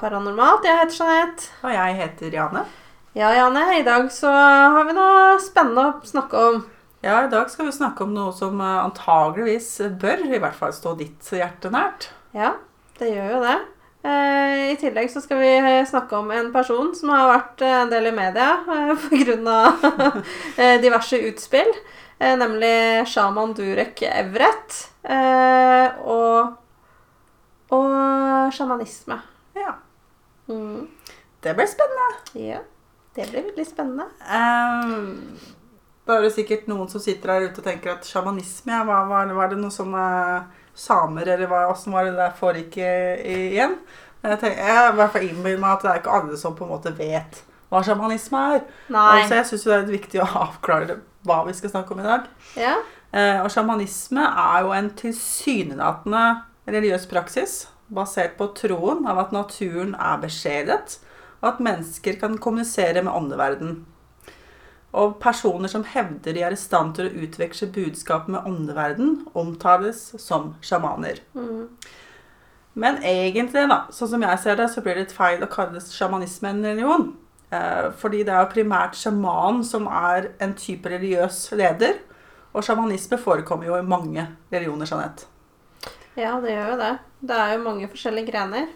Paranormalt. Jeg heter Jeanette. Og jeg heter Jane. Ja, Jane, i dag så har vi noe spennende å snakke om. Ja, I dag skal vi snakke om noe som eh, antageligvis bør i hvert fall stå ditt hjerte nært. Ja, det gjør jo det. Eh, I tillegg så skal vi snakke om en person som har vært eh, en del i media eh, pga. eh, diverse utspill. Eh, nemlig sjaman Durek Everett. Eh, og, og sjamanisme. Ja, Mm. Det blir spennende. Ja, det blir veldig spennende. Um, da er det sikkert noen som sitter her ute og tenker at sjamanisme, ja, var, var det noe sånne samer, eller hva, hvordan var det der foregikk igjen? Men Jeg, tenker, jeg i hvert fall innbiller meg at det er ikke alle som på en måte vet hva sjamanisme er. Nei. Så jeg syns det er viktig å avklare hva vi skal snakke om i dag. Ja. Eh, og sjamanisme er jo en tilsynelatende religiøs praksis basert på troen av at naturen er beskjedet, og at mennesker kan kommunisere med åndeverden. Og personer som hevder de er i stand til å utveksle budskap med åndeverden, omtales som sjamaner. Mm. Men egentlig, da, sånn som jeg ser det, så blir det litt feil å kalle sjamanisme en religion. Eh, fordi det er jo primært sjamanen som er en type religiøs leder. Og sjamanisme forekommer jo i mange religioner, Jeanette. Ja, det gjør jo det. Det er jo mange forskjellige grener.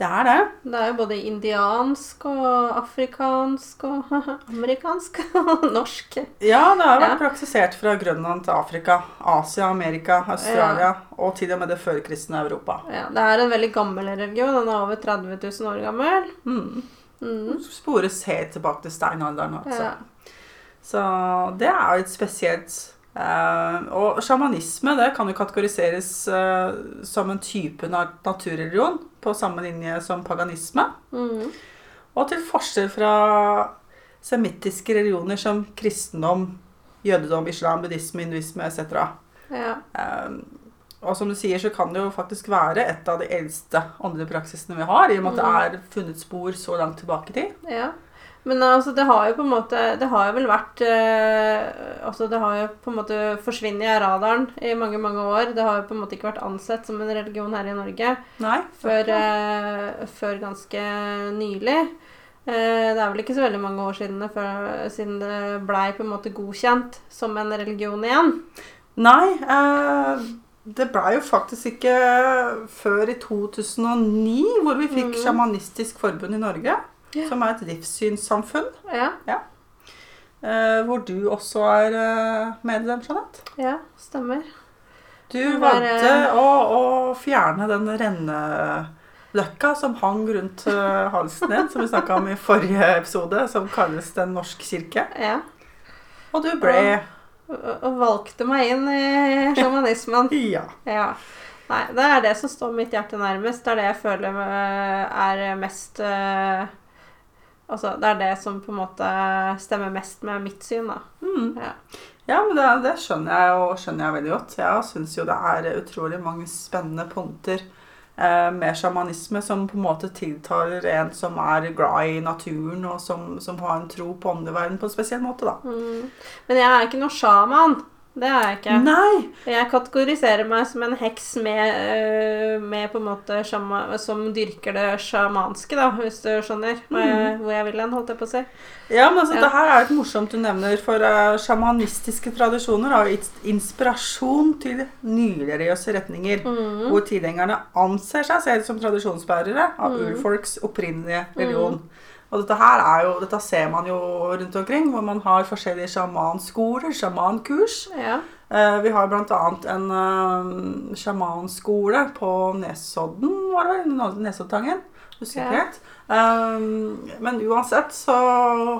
Det er det. Det er jo både indiansk og afrikansk og amerikansk og norsk. Ja, det har vært Ja. praksisert fra Grønland til Afrika, Asia, Amerika, Australia og til og med det førkristne Europa. Ja, det er en veldig gammel religion. Den er over 30 000 år gammel. Mm. Mm. Spores helt tilbake til steinalderen. Altså. Ja. Så det er jo et spesielt. Eh, og sjamanisme det kan jo kategoriseres uh, som en type naturreligion på samme linje som paganisme. Mm. Og til forskjell fra semittiske religioner som kristendom, jødedom, islam, buddhisme, hinduisme etc. Ja. Uh, og som du sier, så kan det jo faktisk være et av de eldste åndelige praksisene vi har, i og med at det er funnet spor så langt tilbake i tid. ja. Men altså, det har jo på en måte Det har jo vel vært eh, Altså, det har jo på en måte forsvunnet av radaren i mange, mange år. Det har jo på en måte ikke vært ansett som en religion her i Norge Nei. før, eh, før ganske nylig. Eh, det er vel ikke så veldig mange år siden det, før, siden det blei på en måte godkjent som en religion igjen. Nei, eh, det blei jo faktisk ikke før i 2009 hvor vi fikk mm. Sjamanistisk forbund i Norge. Ja. Som er et livssynssamfunn. Ja, Eh, hvor du også er eh, medlem, Jeanette. ja stemmer. Du valgte å, å fjerne den renneløkka som hang rundt eh, halsen din, som vi snakka om i forrige episode, som kalles Den norsk kirke. Ja. Og du ble Og, valgte meg inn i sjamanismen. Ja. Ja. Nei, det er det som står mitt hjerte nærmest. Det er det jeg føler eh, er mest eh, Altså, det er det som på en måte stemmer mest med mitt syn, da. Mm. Ja. Ja, men det, det skjønner jeg og skjønner jeg veldig godt. Jeg syns jo det er utrolig mange spennende punkter eh, med sjamanisme som på en måte tiltaler en som er glad i naturen, og som, som har en tro på åndeverden på en spesiell måte, da. Mm. Men jeg er ikke noe sjaman. Det er jeg ikke. Nei! Jeg kategoriserer meg som en heks med, øh, med på en måte sjama, som dyrker det sjamanske, da, hvis du skjønner jeg, hvor jeg vil hen, holdt jeg på å si. Ja, men altså, Ja. det her er litt morsomt du nevner, for uh, sjamanistiske tradisjoner har gitt inspirasjon til nyreligiøse retninger, Mm. hvor tilhengerne anser seg selv som tradisjonsbærere av Mm. urfolks opprinnelige religion. Og dette her er jo, dette ser man jo rundt omkring, hvor man har forskjellige sjamanskoler, sjamankurs. Ja. Eh, vi har annet en uh, sjamanskole på Nesodden, var det vel? Nesoddtangen? Ikke Ja. Um, men uansett, så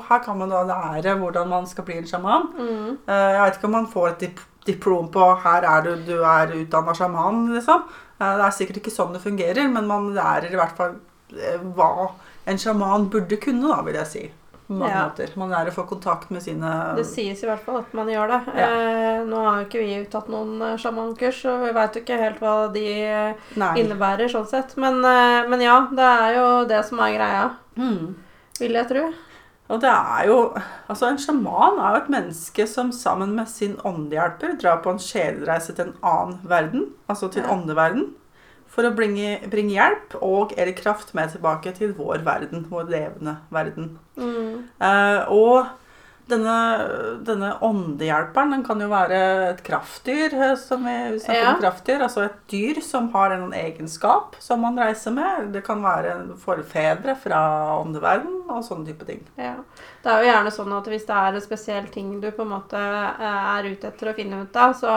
her kan man da lære hvordan man skal bli en sjaman. Mm. Uh, jeg vet ikke om man får et dip diplom på 'her er du, du er utdanna sjaman', liksom. Uh, det er sikkert ikke sånn det fungerer, men man lærer i hvert fall hva en sjaman burde kunne, da, vil jeg si. På mange Ja. måter. Man lærer å få kontakt med sine Det sies i hvert fall at man gjør det. Ja. Eh, nå har jo ikke vi tatt noen eh, sjamankurs, så vi veit jo ikke helt hva de eh, Nei. innebærer, sånn sett. Men, eh, men ja, det er jo det som er greia, Mm. vil jeg tro. Og det er jo Altså, en sjaman er jo et menneske som sammen med sin åndehjelper drar på en sjelereise til en annen verden, altså til Ja. åndeverden, for å bringe, bringe hjelp og eller kraft med tilbake til vår verden, vår levende verden. Mm. Eh, og denne, denne åndehjelperen den kan jo være et kraftdyr, eh, som vi snakker Ja. om kraftdyr. Altså et dyr som har en egenskap som man reiser med. Det kan være forfedre fra åndeverden og sånne type ting. Ja. Det er jo gjerne sånn at hvis det er en spesiell ting du på en måte eh, er ute etter å finne ut av, så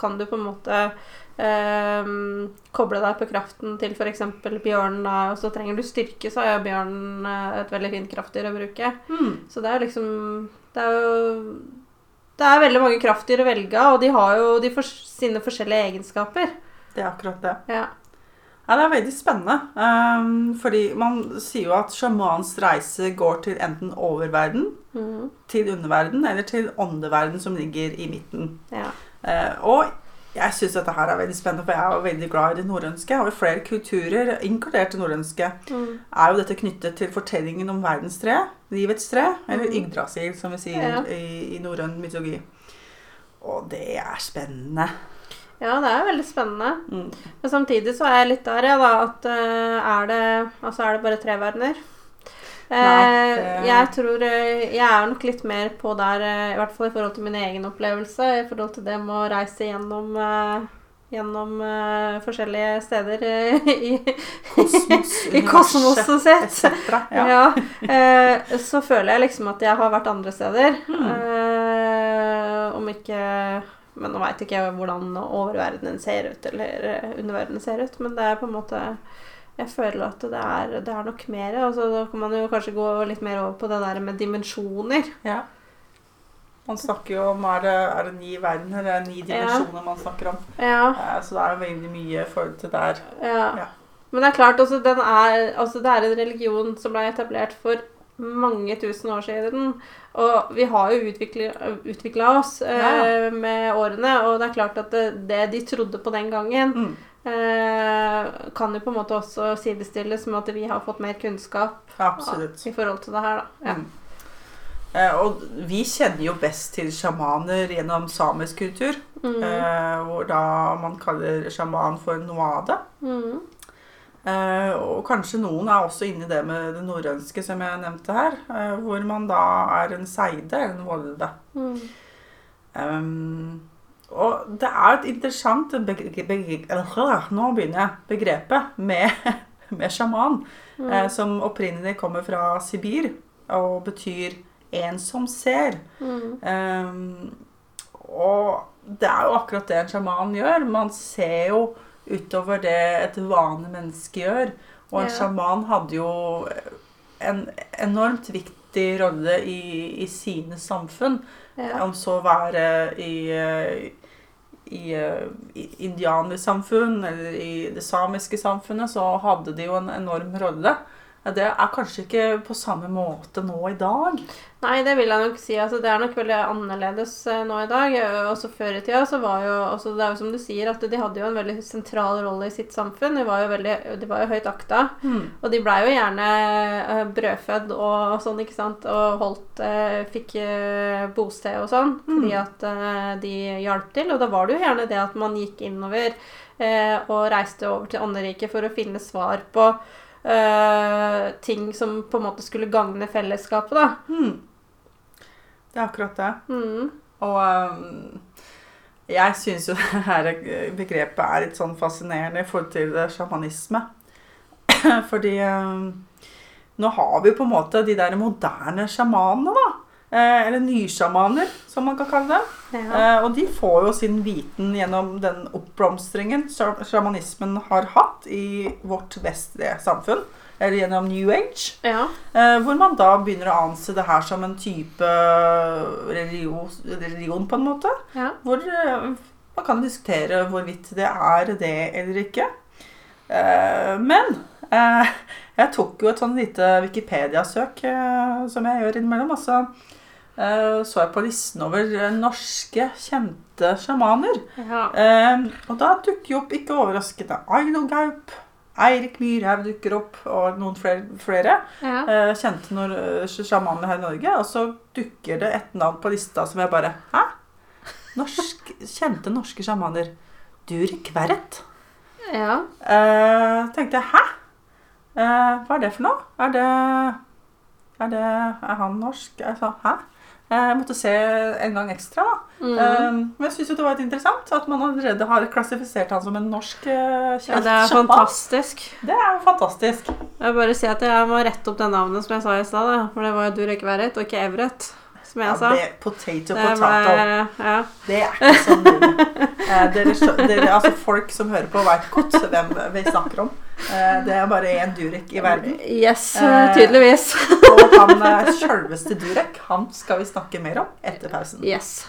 kan du på en måte eh, koble deg på kraften til f.eks. bjørnen, da, og så trenger du styrke, så er jo bjørnen eh, et veldig fint kraftdyr å bruke. Så det er jo liksom Det er jo det er veldig mange kraftdyr å velge av, og de har jo de for, sine forskjellige egenskaper. Det er akkurat det. Ja. Ja, Det er veldig spennende. Um, fordi man sier jo at sjamanens reise går til enten oververden, Mhm. til underverden, eller til åndeverden som ligger i midten. ja. Uh, og jeg syns dette her er veldig spennende, for jeg er jo veldig glad i det nordønske. Og i flere kulturer, inkludert det nordønske, Mm. er jo dette knyttet til fortellingen om verdenstre, livets tre, eller mm. Yggdrasil, som vi sier Ja. i, i norrøn mytologi. Og det er spennende. Ja, det er veldig spennende. Mm. Men samtidig så er jeg litt der, ja, da, at uh, er det Altså, er det bare tre verdener? Eh, Nei, det- Jeg tror eh, Jeg er nok litt mer på der, eh, i hvert fall i forhold til min egen opplevelse, i forhold til det med å reise gjennom eh, Gjennom eh, forskjellige steder eh, i, Kosmos, i kosmoset sitt. etc. Ja. Ja. eh, så føler jeg liksom at jeg har vært andre steder. Mm. Eh, om ikke Men nå veit ikke jeg hvordan oververdenen ser ut, eller eh, underverdenen ser ut. Men det er på en måte Jeg føler at det er, det er nok mer. Og da kan man jo kanskje gå litt mer over på det der med dimensjoner. Ja. Man snakker jo om er det, er det ni verdener, det er ni dimensjoner man snakker om. Ja, Eh, Så det er jo veldig mye forhold til der. ja. Ja. Men det er klart, altså, den er, altså, det er en religion som ble etablert for mange tusen år siden. Og vi har jo utvikla oss eh, Ja. med årene, og det er klart at det, det de trodde på den gangen, Mm. eh, kan jo på en måte også sidestilles med at vi har fått mer kunnskap Absolutt. i forhold til det her, da. Ja. Mm. Eh, og vi kjenner jo best til sjamaner gjennom samisk kultur. Mm. Eh, hvor da man kaller sjaman for noade. Mm. Eh, og kanskje noen er også inne i det med det norrønske som jeg nevnte her. Eh, hvor man da er en seide eller en volde. Mm. Um, og det er et interessant Nå begynner jeg. Begrepet med, med sjaman. Mm. Eh, som opprinnelig kommer fra Sibir og betyr 'en som ser'. Mm. Um, og det er jo akkurat det en sjaman gjør. Man ser jo utover det et vanlig menneske gjør. Og en Ja. sjaman hadde jo en enormt viktig rolle i, i sine samfunn. Ja. Om så være i, i, i indianersamfunn eller i det samiske samfunnet, så hadde de jo en enorm rolle. Det er kanskje ikke på samme måte nå i dag. Nei, det vil jeg nok si. Altså, det er nok veldig annerledes eh, nå i dag. Eh, Også før i tida så var jo også, Det er jo som du sier, at de hadde jo en veldig sentral rolle i sitt samfunn. De var jo, veldig, de var jo høyt akta. Og de blei jo gjerne eh, brødfødd og sånn, ikke sant. Og holdt Fikk bosted og sånn. Fordi Mm. at eh, de hjalp til. Og da var det jo gjerne det at man gikk innover og reiste over til ånderiket for å finne svar på eh, ting som på en måte skulle gagne fellesskapet, da. Mm. Det er akkurat det. Mm. Og um, jeg syns jo det her begrepet er litt sånn fascinerende i forhold til eh, sjamanisme. Fordi um, nå har vi jo på en måte de der moderne sjamanene, da. Eh, eller nysjamaner, som man kan kalle det. Ja. Eh, og de får jo sin viten gjennom den oppblomstringen sjamanismen har hatt i vårt vestlige samfunn. Eller gjennom New Age. ja. Eh, hvor man da begynner å anse det her som en type religion, religion på en måte. ja. Hvor eh, man kan diskutere hvorvidt det er det eller ikke. Eh, men eh, jeg tok jo et sånn lite Wikipedia-søk, eh, som jeg gjør innimellom. Og Eh, så jeg på listen over eh, norske kjente sjamaner. Ja. Eh, og da dukker jo opp, ikke overraskende, Aino Gaup. Eirik Myrhaug dukker opp, og noen flere, ja. kjente nor sjamaner her i Norge. Og så dukker det et navn på lista som jeg bare Hæ? Norsk, kjente norske sjamaner. Durek Verret. Ja. Eh, tenkte jeg, hæ? Eh, hva er det for noe? Er det Er, det, er han norsk? Jeg sa hæ? Jeg måtte se en gang ekstra. Mm. Um, men jeg syns det var litt interessant at man allerede har klassifisert han som en norsk uh. Ja, det er fantastisk. Det er fantastisk. Jeg bare si at jeg må rette opp det navnet som jeg sa i stad. For det var jo Durek Verret og ikke Evret som jeg ja, sa. Det, potato, det potato. Ble, ja. Det er ikke sånn eh, dere, altså Folk som hører på, veit godt hvem vi snakker om. Eh, det er bare én Durek i verden. Yes, eh, tydeligvis. Eh, og han eh, sjølveste Durek, han skal vi snakke mer om etter pausen. Yes.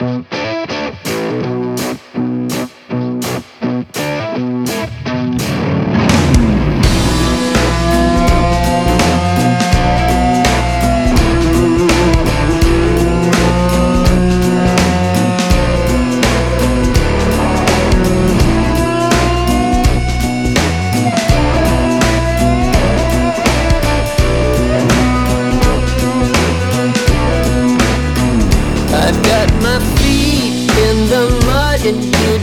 thank that you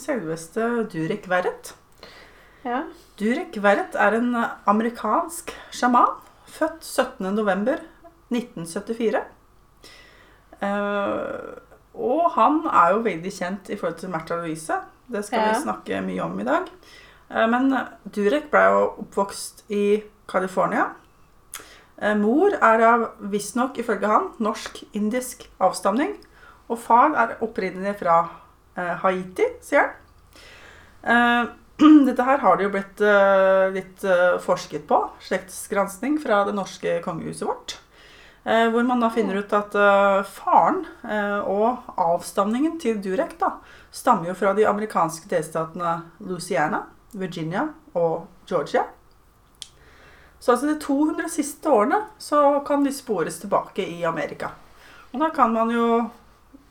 selveste Durek Verrett. Ja. Durek Verrett er en amerikansk sjaman, født 17.11.1974. Uh, og han er jo veldig kjent i forhold til Märtha Louise. Det skal Ja. vi snakke mye om i dag. Uh, men Durek ble jo oppvokst i California. Uh, mor er av, visstnok ifølge han, norsk-indisk avstamning. Og far er opprinnelig fra eh, Haiti, sier han. Eh, dette her har det jo blitt eh, litt eh, forsket på. Slektsgransking fra det norske kongehuset vårt. Eh, hvor man da finner ut at eh, faren eh, og avstamningen til Durek da, stammer jo fra de amerikanske delstatene Louisiana, Virginia og Georgia. Så altså de 200 siste årene så kan de spores tilbake i Amerika. Og da kan man jo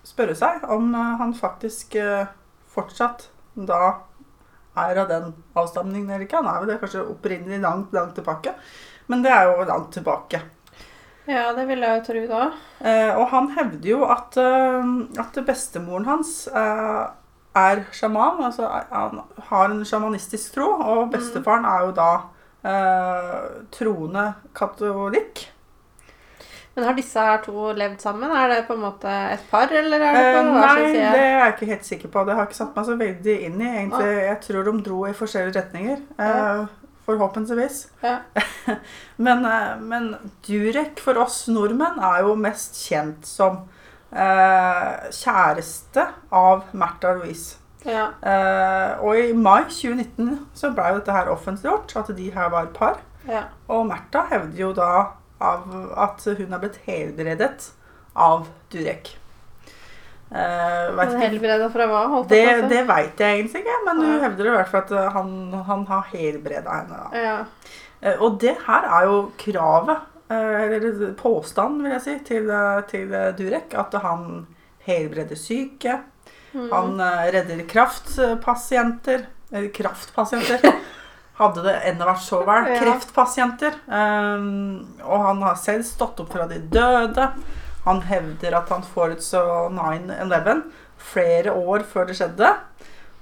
spørre seg om eh, han faktisk eh, fortsatt da er av den avstamningen eller ikke. Han er vel det kanskje opprinnelig langt, langt tilbake. Men det er jo langt tilbake. ja, det vil jeg jo tro da. Eh, og han hevder jo at, at bestemoren hans er sjaman. Altså han har en sjamanistisk tro. Og bestefaren er jo da troende katolikk. Men har disse her to levd sammen? Er det på en måte et par, eller er det på på hver nei, det er jeg ikke helt sikker på. Det har jeg ikke satt meg så veldig inn i. egentlig. Jeg tror de dro i forskjellige retninger. Eh, forhåpentligvis. Ja. Men, eh, men Durek for oss nordmenn er jo mest kjent som eh, kjæreste av Märtha Louise. Ja. Eh, og i mai 2019 så ble jo dette her offentliggjort, at de her var par. ja. Og Märtha hevder jo da av at hun har blitt helbredet av Durek. Uh, Men helbreda fra hva? Holdt det, det veit jeg egentlig ikke, men hun ja. hevder i hvert fall at eh, han, han har helbreda henne. Ja. Uh, Og det her er jo kravet, uh, eller påstanden vil jeg si, til, eh, til eh, Durek. At han helbreder syke. Mm. Han eh, redder kraftpasienter. Eller kraftpasienter. Hadde det enda vært så vel. Ja. Kreftpasienter. Um, og han har selv stått opp fra de døde. Han hevder at han forutså 9-11 flere år før det skjedde.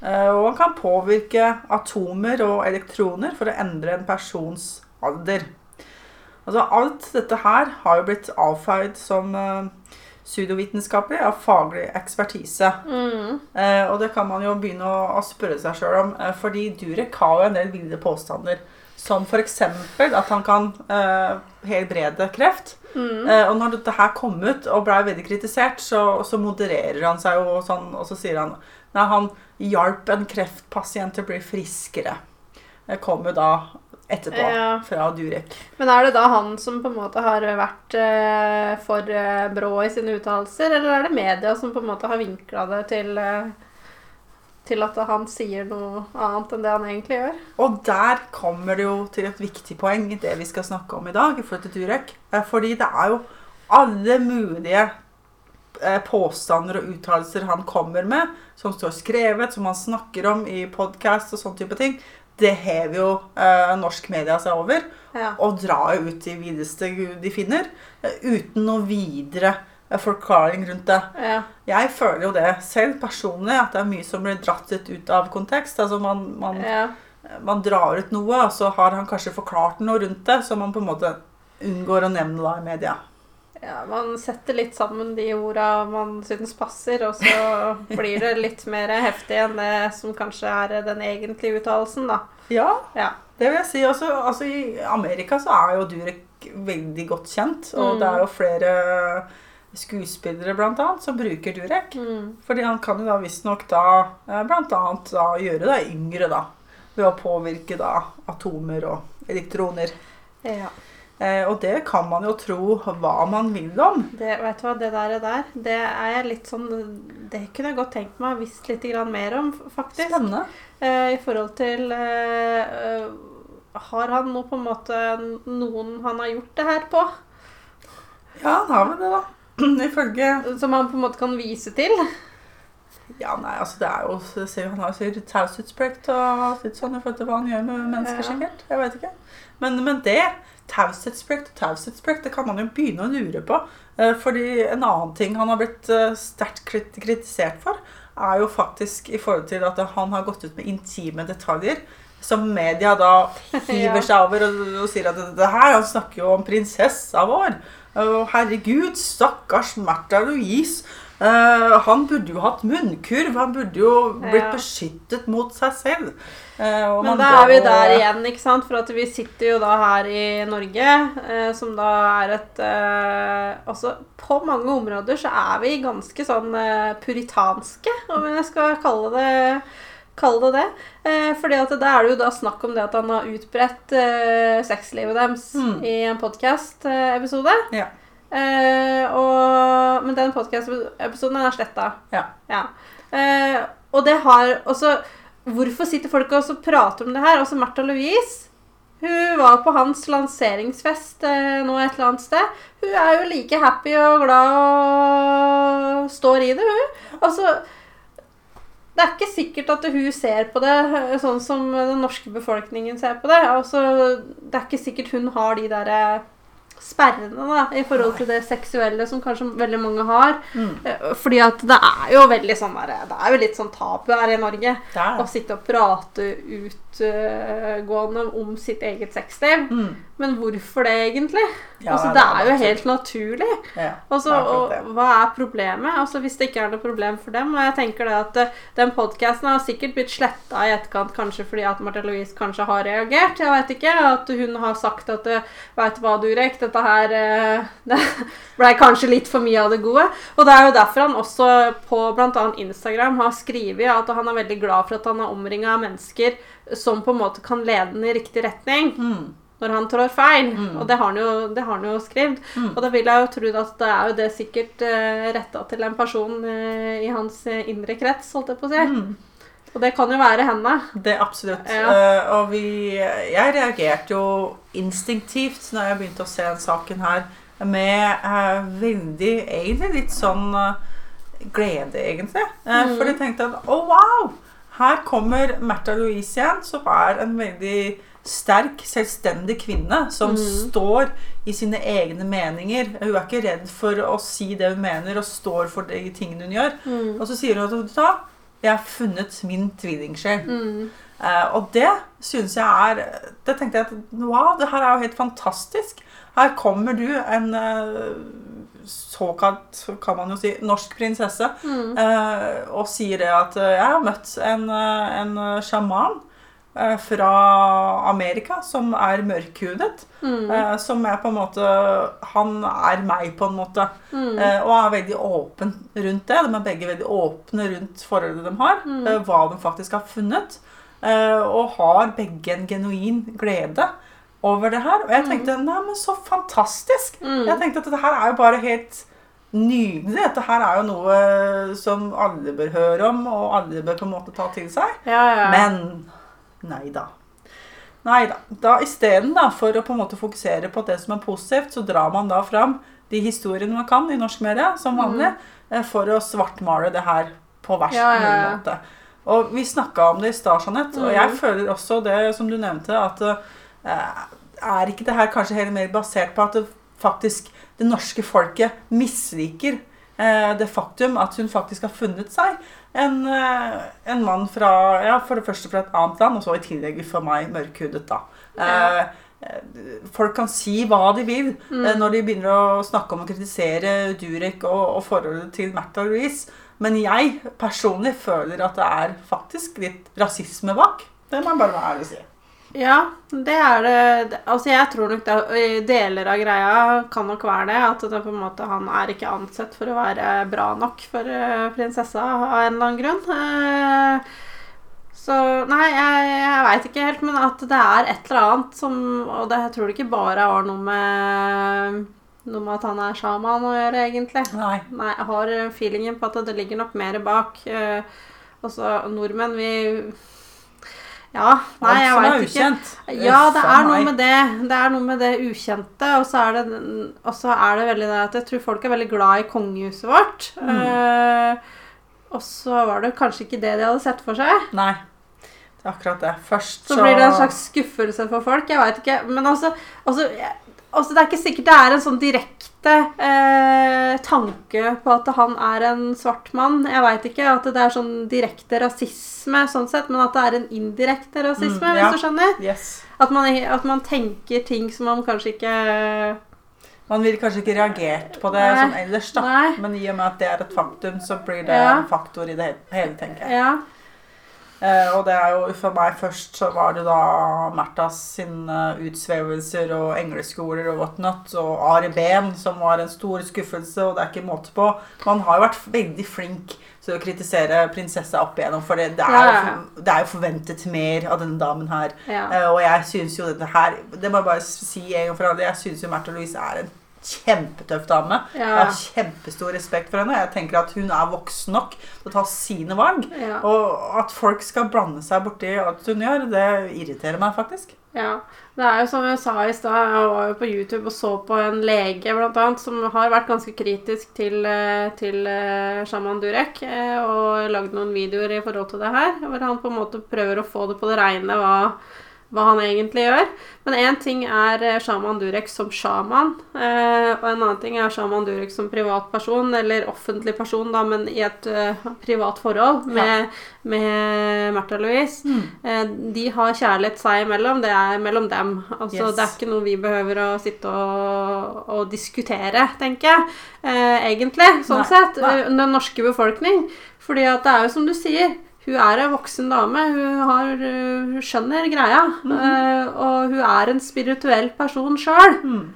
Uh, og han kan påvirke atomer og elektroner for å endre en persons alder. Altså Alt dette her har jo blitt avfeid som uh, pseudovitenskapelig av faglig ekspertise. Mm. Eh, og det kan man jo begynne å, å spørre seg sjøl om, eh, fordi Durek har jo en del ville påstander. Som f.eks. at han kan eh, helbrede kreft. Mm. Eh, og når dette her kom ut og ble veldig kritisert, så, så modererer han seg jo sånn, og så sier han Nei, han hjalp en kreftpasient til å bli friskere. Det kom jo da etterpå Ja. fra Durek. Men er det da han som på en måte har vært eh, for eh, brå i sine uttalelser, eller er det media som på en måte har vinkla det til eh, til at han sier noe annet enn det han egentlig gjør? Og der kommer det jo til et viktig poeng det vi skal snakke om i dag. i forhold til Durek. Eh, Fordi det er jo alle mulige eh, påstander og uttalelser han kommer med, som står skrevet, som han snakker om i podkast og sånne type ting. Det hever jo eh, norsk media seg over Ja. og drar jo ut de videste de finner, eh, uten noe videre eh, forklaring rundt det. ja. Jeg føler jo det selv personlig, at det er mye som blir dratt litt ut av kontekst. Altså man, man ja. man drar ut noe, og så har han kanskje forklart noe rundt det, så man på en måte unngår å nevne da i media. Ja, man setter litt sammen de orda man synes passer, og så blir det litt mer heftig enn det som kanskje er den egentlige uttalelsen, da. Ja, Ja. det vil jeg si. Altså, altså I Amerika så er jo Durek veldig godt kjent, og Mm. det er jo flere skuespillere blant annet som bruker Durek. Mm. Fordi han kan jo da visstnok da eh, blant annet da gjøre deg yngre, da. Ved å påvirke da atomer og elektroner. ja. Eh, og det kan man jo tro hva man vil om. Det, vet du hva, det der, der, det er litt sånn Det kunne jeg godt tenkt meg å visst litt grann mer om, faktisk. Spennende. Eh, I forhold til eh, Har han noe på en måte noen han har gjort det her på? Ja, han har vel det, da. Ifølge Som han på en måte kan vise til? Ja, nei, altså det er jo ser, Han har jo taushetsplikt og litt sånn i forhold til hva han gjør med mennesker, sikkert. Jeg vet ikke. Men, men det, taushetsplikt og taushetsplikt, det kan man jo begynne å lure på. Eh, Fordi en annen ting han har blitt eh, sterkt kritisert for, er jo faktisk i forhold til at han har gått ut med intime detaljer. Som media da hiver seg over og, og sier at det her, han snakker jo om prinsessa vår. Og herregud, stakkars Märtha Louise. Eh, han burde jo hatt munnkurv. Han burde jo blitt Ja. beskyttet mot seg selv. Uh, Men da er vi der igjen, ikke sant? For at vi sitter jo da her i Norge, uh, som da er et Altså, på mange områder så er vi ganske sånn puritanske, om jeg skal kalle det Kalle det det. Eh, fordi at da er det jo da snakk om det at han har utbredt eh, sexlivet deres Mm. i en podkast-episode. Ja. Eh, og, men den podkast-episoden er sletta. Ja. Eh, og det har også Hvorfor sitter folk og prater om det her? Altså Martha Louise hun var på hans lanseringsfest eh, nå et eller annet sted. Hun er jo like happy og glad og står i det, hun. Altså Det er ikke sikkert at hun ser på det eh, sånn som den norske befolkningen ser på det. Altså, det er ikke sikkert hun har de derre sperrene da, i forhold til det seksuelle som kanskje veldig mange har. Mm. Eh, Fordi at det er jo veldig sånn der, Det er jo litt sånn tabu her i Norge er å sitte og prate utgående om sitt eget sexliv. Mm. Men hvorfor det, egentlig? Ja, altså, det det er er jo helt naturlig. Ja, Altså, er og hva er problemet? Altså, Hvis det ikke er noe problem for dem Og jeg tenker det at eh, Den podcasten har sikkert blitt sletta i etterkant, kanskje fordi at Martha Louise kanskje har reagert. Jeg vet ikke. At hun har sagt at 'veit du hva, Durek, dette her eh, Det blei kanskje litt for mye av det gode. Og det er jo derfor han også på bl.a. Instagram har skrevet at han er veldig glad for at han er omringa av mennesker som på en måte kan lede den i riktig retning Mm. når han trår feil. Mm. Og det har han jo, har han jo skrevet. Mm. Og da vil jeg jo tro at det er jo det sikkert uh, retta til en person eh, i hans eh, indre krets, holdt jeg på å si. Og det kan jo være henne. Det er absolutt. Ja. Uh, og vi Jeg reagerte jo instinktivt når jeg begynte å se den saken her, med uh, veldig Egentlig litt sånn uh, glede, egentlig. Mm. For jeg tenkte at å, wow! Her kommer Märtha Louise igjen, som er en veldig sterk, selvstendig kvinne som Mm. står i sine egne meninger. Hun er ikke redd for å si det hun mener, og står for de tingene hun gjør. Mm. Og så sier hun at? Jeg har funnet min tvillingsjel. Mm. Uh, og det syns jeg er Det tenkte jeg at wow, det her er jo helt fantastisk. Her kommer du, en uh, såkalt, kan man jo si, norsk prinsesse, Mm. uh, og sier det at jeg har møtt en, en sjaman fra Amerika som er mørkhudet. Mm. eh, som er på en måte Han er meg, på en måte. Mm. Eh, og er veldig åpen rundt det. De er begge veldig åpne rundt forholdet de har. Mm. eh, hva de faktisk har funnet. Eh, og har begge en genuin glede over det her. Og jeg tenkte nei, men så fantastisk! Mm. Jeg tenkte at dette her er jo bare helt nydelig. Dette her er jo noe som alle bør høre om, og alle bør på en måte ta til seg. Ja, ja. Men nei da. Nei da. da Isteden for å på en måte fokusere på det som er positivt, så drar man da fram de historiene man kan i norsk media, som vanlig, mm. for å svartmale det her på verst Mm. Ja, ja, ja. måte. Og vi snakka om det i stad, Jeanette, og jeg Mm. føler også det som du nevnte, at eh, er ikke det her kanskje heller mer basert på at det faktisk det norske folket misliker eh, det faktum at hun faktisk har funnet seg en, eh, en mann fra ja, for det første fra et annet land, og så i tillegg for meg mørkhudet, da. Ja. Eh, eh, folk kan si hva de vil Mm. når de begynner å snakke om å kritisere Durek og, og forholdet til Märtha Louise. Men jeg personlig føler at det er faktisk litt rasisme bak. Det må jeg bare være ærlig og si. Ja, det er det. Altså, jeg tror nok det, deler av greia kan nok være det. At det på en måte, han er ikke ansett for å være bra nok for eh, prinsessa av en eller annen grunn. Eh, så nei, jeg, jeg veit ikke helt, men at det er et eller annet som Og det, jeg tror det ikke bare har noe med noe med at han er sjaman å gjøre, egentlig. Nei. Nei, jeg har feelingen på at det ligger nok mer bak. Eh, altså, nordmenn, vi Ja, nei, jeg veit ikke. Ja, det er noe med det. Det er noe med det ukjente. Og så er det, så er det veldig det at jeg tror folk er veldig glad i kongehuset vårt. Mm. Uh, og så var det kanskje ikke det de hadde sett for seg. Nei. Det er akkurat det. Først Så blir det en slags skuffelse for folk. Jeg veit ikke. Men altså, altså, altså Det er ikke sikkert det er en sånn direkte eh, tanke på at han er en svart mann. Jeg veit ikke at det er sånn direkte rasisme, sånn sett, men at det er en indirekte rasisme, Mm, ja. hvis du skjønner. Yes. At man, at man tenker ting som man kanskje ikke Man ville kanskje ikke reagert på det Nei. som ellers, da. Nei. Men i og med at det er et faktum, så blir det Ja. en faktor i det hele tenker jeg. Ja. Eh, og det er jo for meg først så var det da Märthas sine utsvevelser og engleskoler og whatnot, og Ari Behn som var en stor skuffelse, og det er ikke måte på. Man har jo vært veldig flink til å kritisere prinsessa opp igjennom, for det, det, er, Ja, ja, jo, det er jo forventet mer av denne damen her. ja. Eh, og jeg syns jo dette her Det må jeg bare si en gang for alle. Jeg syns jo Märtha Louise er en kjempetøff dame. Jeg har kjempestor respekt for henne. Jeg tenker at hun er voksen nok til å ta sine valg. Ja. Og at folk skal blande seg borti alt hun gjør, det irriterer meg faktisk. Ja, det er jo som jeg sa i stad, jeg var jo på YouTube og så på en lege blant annet, som har vært ganske kritisk til, eh, til eh, Shaman Durek eh, og lagd noen videoer i forhold til det her, hvor han på en måte prøver å få det på det reine hva, hva han egentlig gjør. Men én ting er sjaman Shaman Durek som sjaman, eh, og en annen ting er Shaman Durek som privatperson, eller offentlig person, da, men i et eh, privat forhold med, med Märtha Louise. Eh, De har kjærlighet seg imellom, det er mellom dem. Altså, Yes. Det er ikke noe vi behøver å sitte og, og diskutere, tenker jeg. Eh, egentlig, sånn Nei, sett. nei. eh, Den norske befolkning. Fordi at det er jo som du sier, hun er en voksen dame. Hun, har, eh, hun skjønner greia. Mm -hmm. uh, og hun er en spirituell person sjøl. Mm.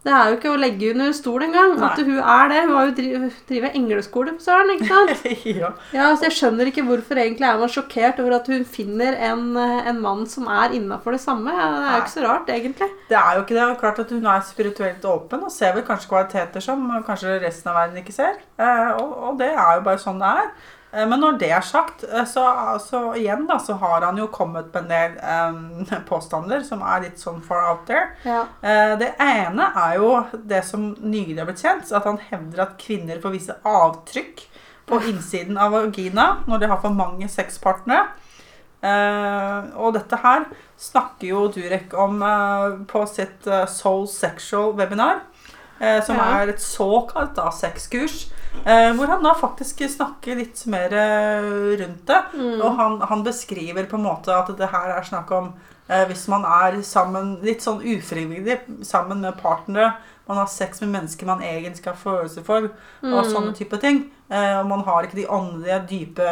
Det er jo ikke å legge under stol engang at hun er det. Hun har jo driv, driver engleskole på søren, ikke sant? ja. Ja, så Jeg skjønner ikke hvorfor egentlig er man sjokkert over at hun finner en, eh, en mann som er innafor det samme. Det er jo ikke så rart, egentlig. Det er jo ikke det. Klart at hun er spirituelt åpen og ser vel kanskje kvaliteter som kanskje resten av verden ikke ser. Eh, og, og det er jo bare sånn det er. Eh, Men når det er sagt, eh, så, så igjen da, så har han jo kommet med en del um, påstander som er litt sånn far out there. Ja. Uh, Det ene er jo det som nylig har blitt kjent, at han hevder at kvinner får vise avtrykk på innsiden av vagina når de har for mange sexpartnere. Uh, og dette her snakker jo Durek om uh, på sitt Soul Sexual webinar. eh, som Ja. er et såkalt sexkurs. Eh, hvor han da faktisk snakker litt mer eh, rundt det. Mm. Og han, han beskriver på en måte at det her er snakk om eh, hvis man er sammen litt sånn ufrivillig sammen med partnere. Man har sex med mennesker man egentlig skal ha følelser for, og Mm. sånne type ting. Eh, og man har ikke de åndelige, dype,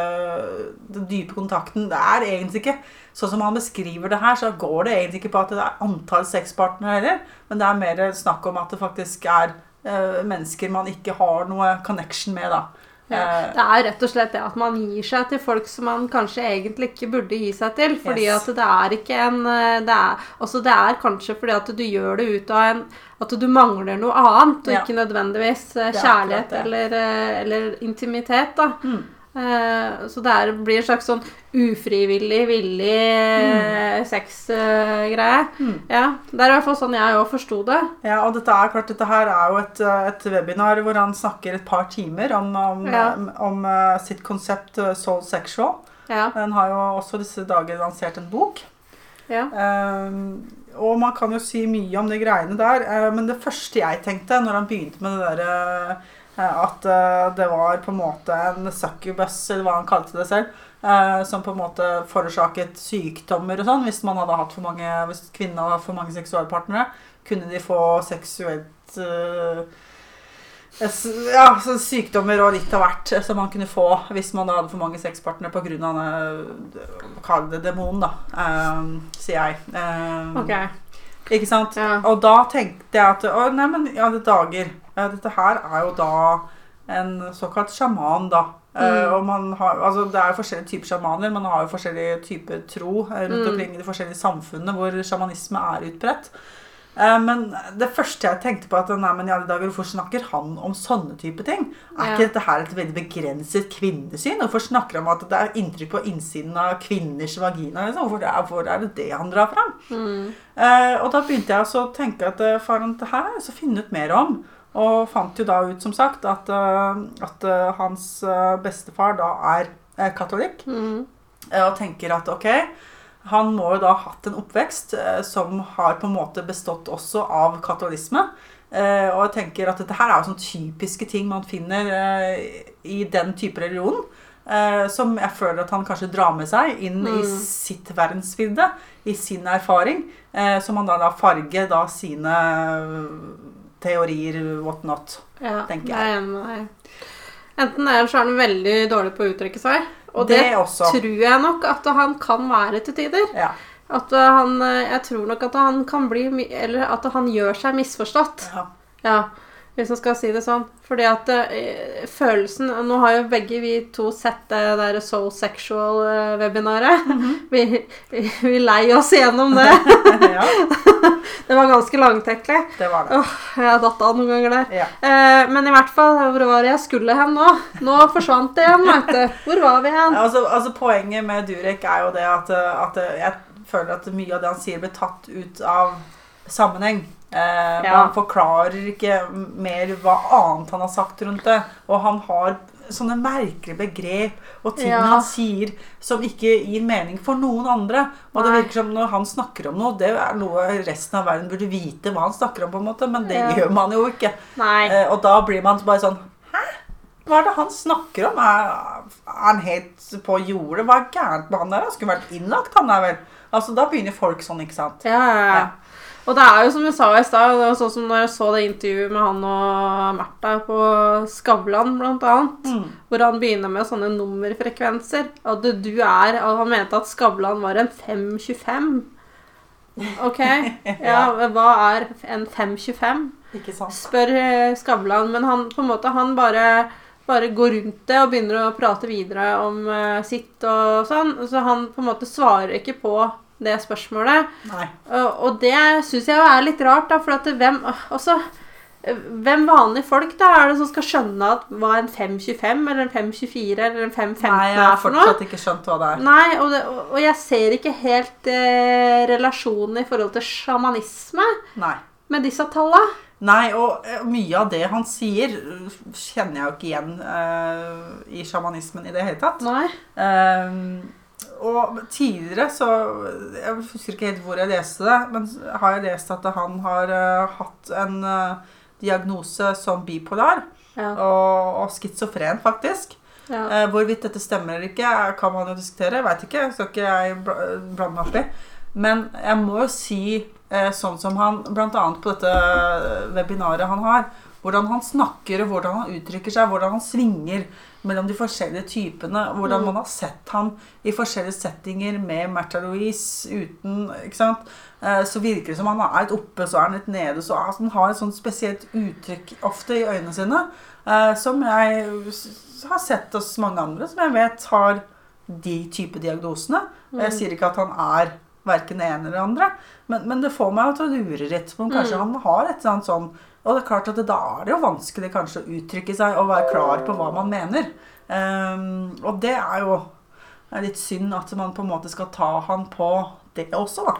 den dype kontakten. Det er egentlig ikke Sånn som han beskriver det her, så går det egentlig ikke på at det er antall sexpartnere heller, men det er mer snakk om at det faktisk er mennesker man ikke har noe connection med, da. Ja. Eh, Det er rett og slett det at man gir seg til folk som man kanskje egentlig ikke burde gi seg til. Fordi Yes. at det er ikke en eh, det er, også det er kanskje fordi at du gjør det ut av en At du mangler noe annet, og Ja. ikke nødvendigvis eh, kjærlighet eller, eh, eller intimitet. da. Mm. Eh, Så det blir en slags sånn ufrivillig, villig sexgreie. Mm. Ja, det er i hvert fall sånn jeg òg forsto det. Ja, og dette er klart, dette her er jo et, eh, et webinar hvor han snakker et par timer om, om, Ja. om, om sitt konsept eh, Soul Sexual. Ja, Den har jo også disse dager lansert en bok. ja. Um, og man kan jo si mye om de greiene der, eh, men det første jeg tenkte når han begynte med det der eh, at eh, det var på en måte en succubus, eller hva han kalte det selv, eh, som på en måte forårsaket sykdommer og sånn. Hvis man hadde hatt for mange, hvis kvinnen hadde hatt for mange seksualpartnere, kunne de få seksuelt eh, ja, så sykdommer og litt av hvert eh, som man kunne få hvis man da hadde for mange sexpartnere pga. Kall det demonen, da, eh, sier jeg. Eh, okay. Ikke sant? Ja. Og da tenkte jeg at Å, nei, men i alle dager. Eh, Dette her er jo da en såkalt sjaman, da. Eh, Mm. og man har, altså Det er jo forskjellige typer sjamaner. Man har jo forskjellige typer tro eh, rundt Mm. omkring i de forskjellige samfunnene hvor sjamanisme er utbredt. Men det første jeg tenkte på, at nei, men i alle dager, hvorfor snakker han om sånne type ting? Er Ja. ikke dette her et veldig begrenset kvinnesyn? Hvorfor snakker han om at det er inntrykk på innsiden av kvinners vagina? Liksom? Hvor, er, hvor er det det han drar fram? Mm. Eh, og da begynte jeg å tenke at faen, det her er så finne ut mer om. Og fant jo da ut, som sagt, at, eh, at eh, hans eh, bestefar da er katolikk. Mm. Og tenker at ok, han må jo da ha hatt en oppvekst som har på en måte bestått også av katolisme. Og jeg tenker at dette her er jo sånne typiske ting man finner i den type religion. Som jeg føler at han kanskje drar med seg inn i Mm. sitt verdensbilde, i sin erfaring. Som han da lar farge da sine teorier, what not. Ja, tenker det er jeg Nei, med. Enten det, eller så er han veldig dårlig på å uttrykke seg. Og det, Det tror jeg nok at han kan være til tider. Ja. At uh, han uh, Jeg tror nok at han kan bli Eller at han gjør seg misforstått. ja. Ja, hvis man skal si det sånn. Fordi at uh, følelsen Nå har jo begge vi to sett det der Soul Sexual-webinaret. vi, vi lei oss gjennom det. ja, det var ganske langtekkelig. det var det. Oh, jeg har datt av noen ganger der. Ja. Uh, men i hvert fall, hvor var det jeg skulle hen nå? Nå forsvant det igjen, vet du. Hvor var vi hen? Altså, altså Poenget med Durek er jo det at, at jeg føler at mye av det han sier, blir tatt ut av sammenheng. Eh, Ja. Han forklarer ikke mer hva annet han har sagt rundt det. Og han har sånne merkelige begrep og ting Ja. han sier som ikke gir mening for noen andre. Og det virker som når han snakker om noe, det er noe resten av verden burde vite hva han snakker om, på en måte, men det Ja. gjør man jo ikke. Nei. Eh, og da blir man bare sånn Hæ? Hva er det han snakker om? Er, er han helt på jordet? Hva er gærent med han der? Han skulle vært innlagt, han der vel. Altså, Da begynner folk sånn, ikke sant? Ja, ja, ja. Og det er jo som jeg sa i stad, det var sånn som når jeg så det intervjuet med han og Märtha på Skavlan, blant annet. Mm. Hvor han begynner med sånne nummerfrekvenser. At du, er at Han mente at Skavlan var en 525. OK. Ja, hva er en 525? Ikke sant? Spør eh, Skavlan, men han på en måte Han bare, bare går rundt det og begynner å prate videre om eh, sitt og sånn. Så han på en måte svarer ikke på det spørsmålet. Og, og det syns jeg er litt rart, da, for at hvem også, hvem vanlige folk da er det som skal skjønne at hva en 525 eller en 524 eller en 515 Nei, jeg har fortsatt ikke skjønt hva det er. Nei, og, det, og jeg ser ikke helt eh, relasjonen i forhold til sjamanisme Nei. med disse talla. Nei, og eh, mye av det han sier, eh, kjenner jeg jo ikke igjen eh, i sjamanismen i det hele tatt. Nei. Ehm, og tidligere så Jeg husker ikke helt hvor jeg leste det, men har jeg lest at han har uh, hatt en uh, diagnose som bipolar Ja. og, og schizofren, faktisk. ja. Uh, hvorvidt dette stemmer eller ikke, kan man jo diskutere. Jeg veit ikke. Skal ikke jeg bla- blande meg opp i. Men jeg må jo si, sånn som han bl.a. på dette webinaret han har, hvordan han snakker, og hvordan han uttrykker seg, hvordan han svinger mellom de forskjellige typene, hvordan Mm. man har sett han i forskjellige settinger med Märtha Louise uten ikke sant? Eh, Så virker det som han er litt oppe, så er han litt nede. så Han har et sånt spesielt uttrykk ofte i øynene sine, eh, som jeg har sett hos mange andre, som jeg vet har de type diagnosene. Jeg sier ikke at han er verken det ene eller det andre, men, men det får meg til å lure litt på om kanskje Mm. han har et eller annet sånn Og det er klart at det, da er det jo vanskelig kanskje å uttrykke seg og være klar på hva man mener. Um, og det er jo det er litt synd at man på en måte skal ta han på det også, da.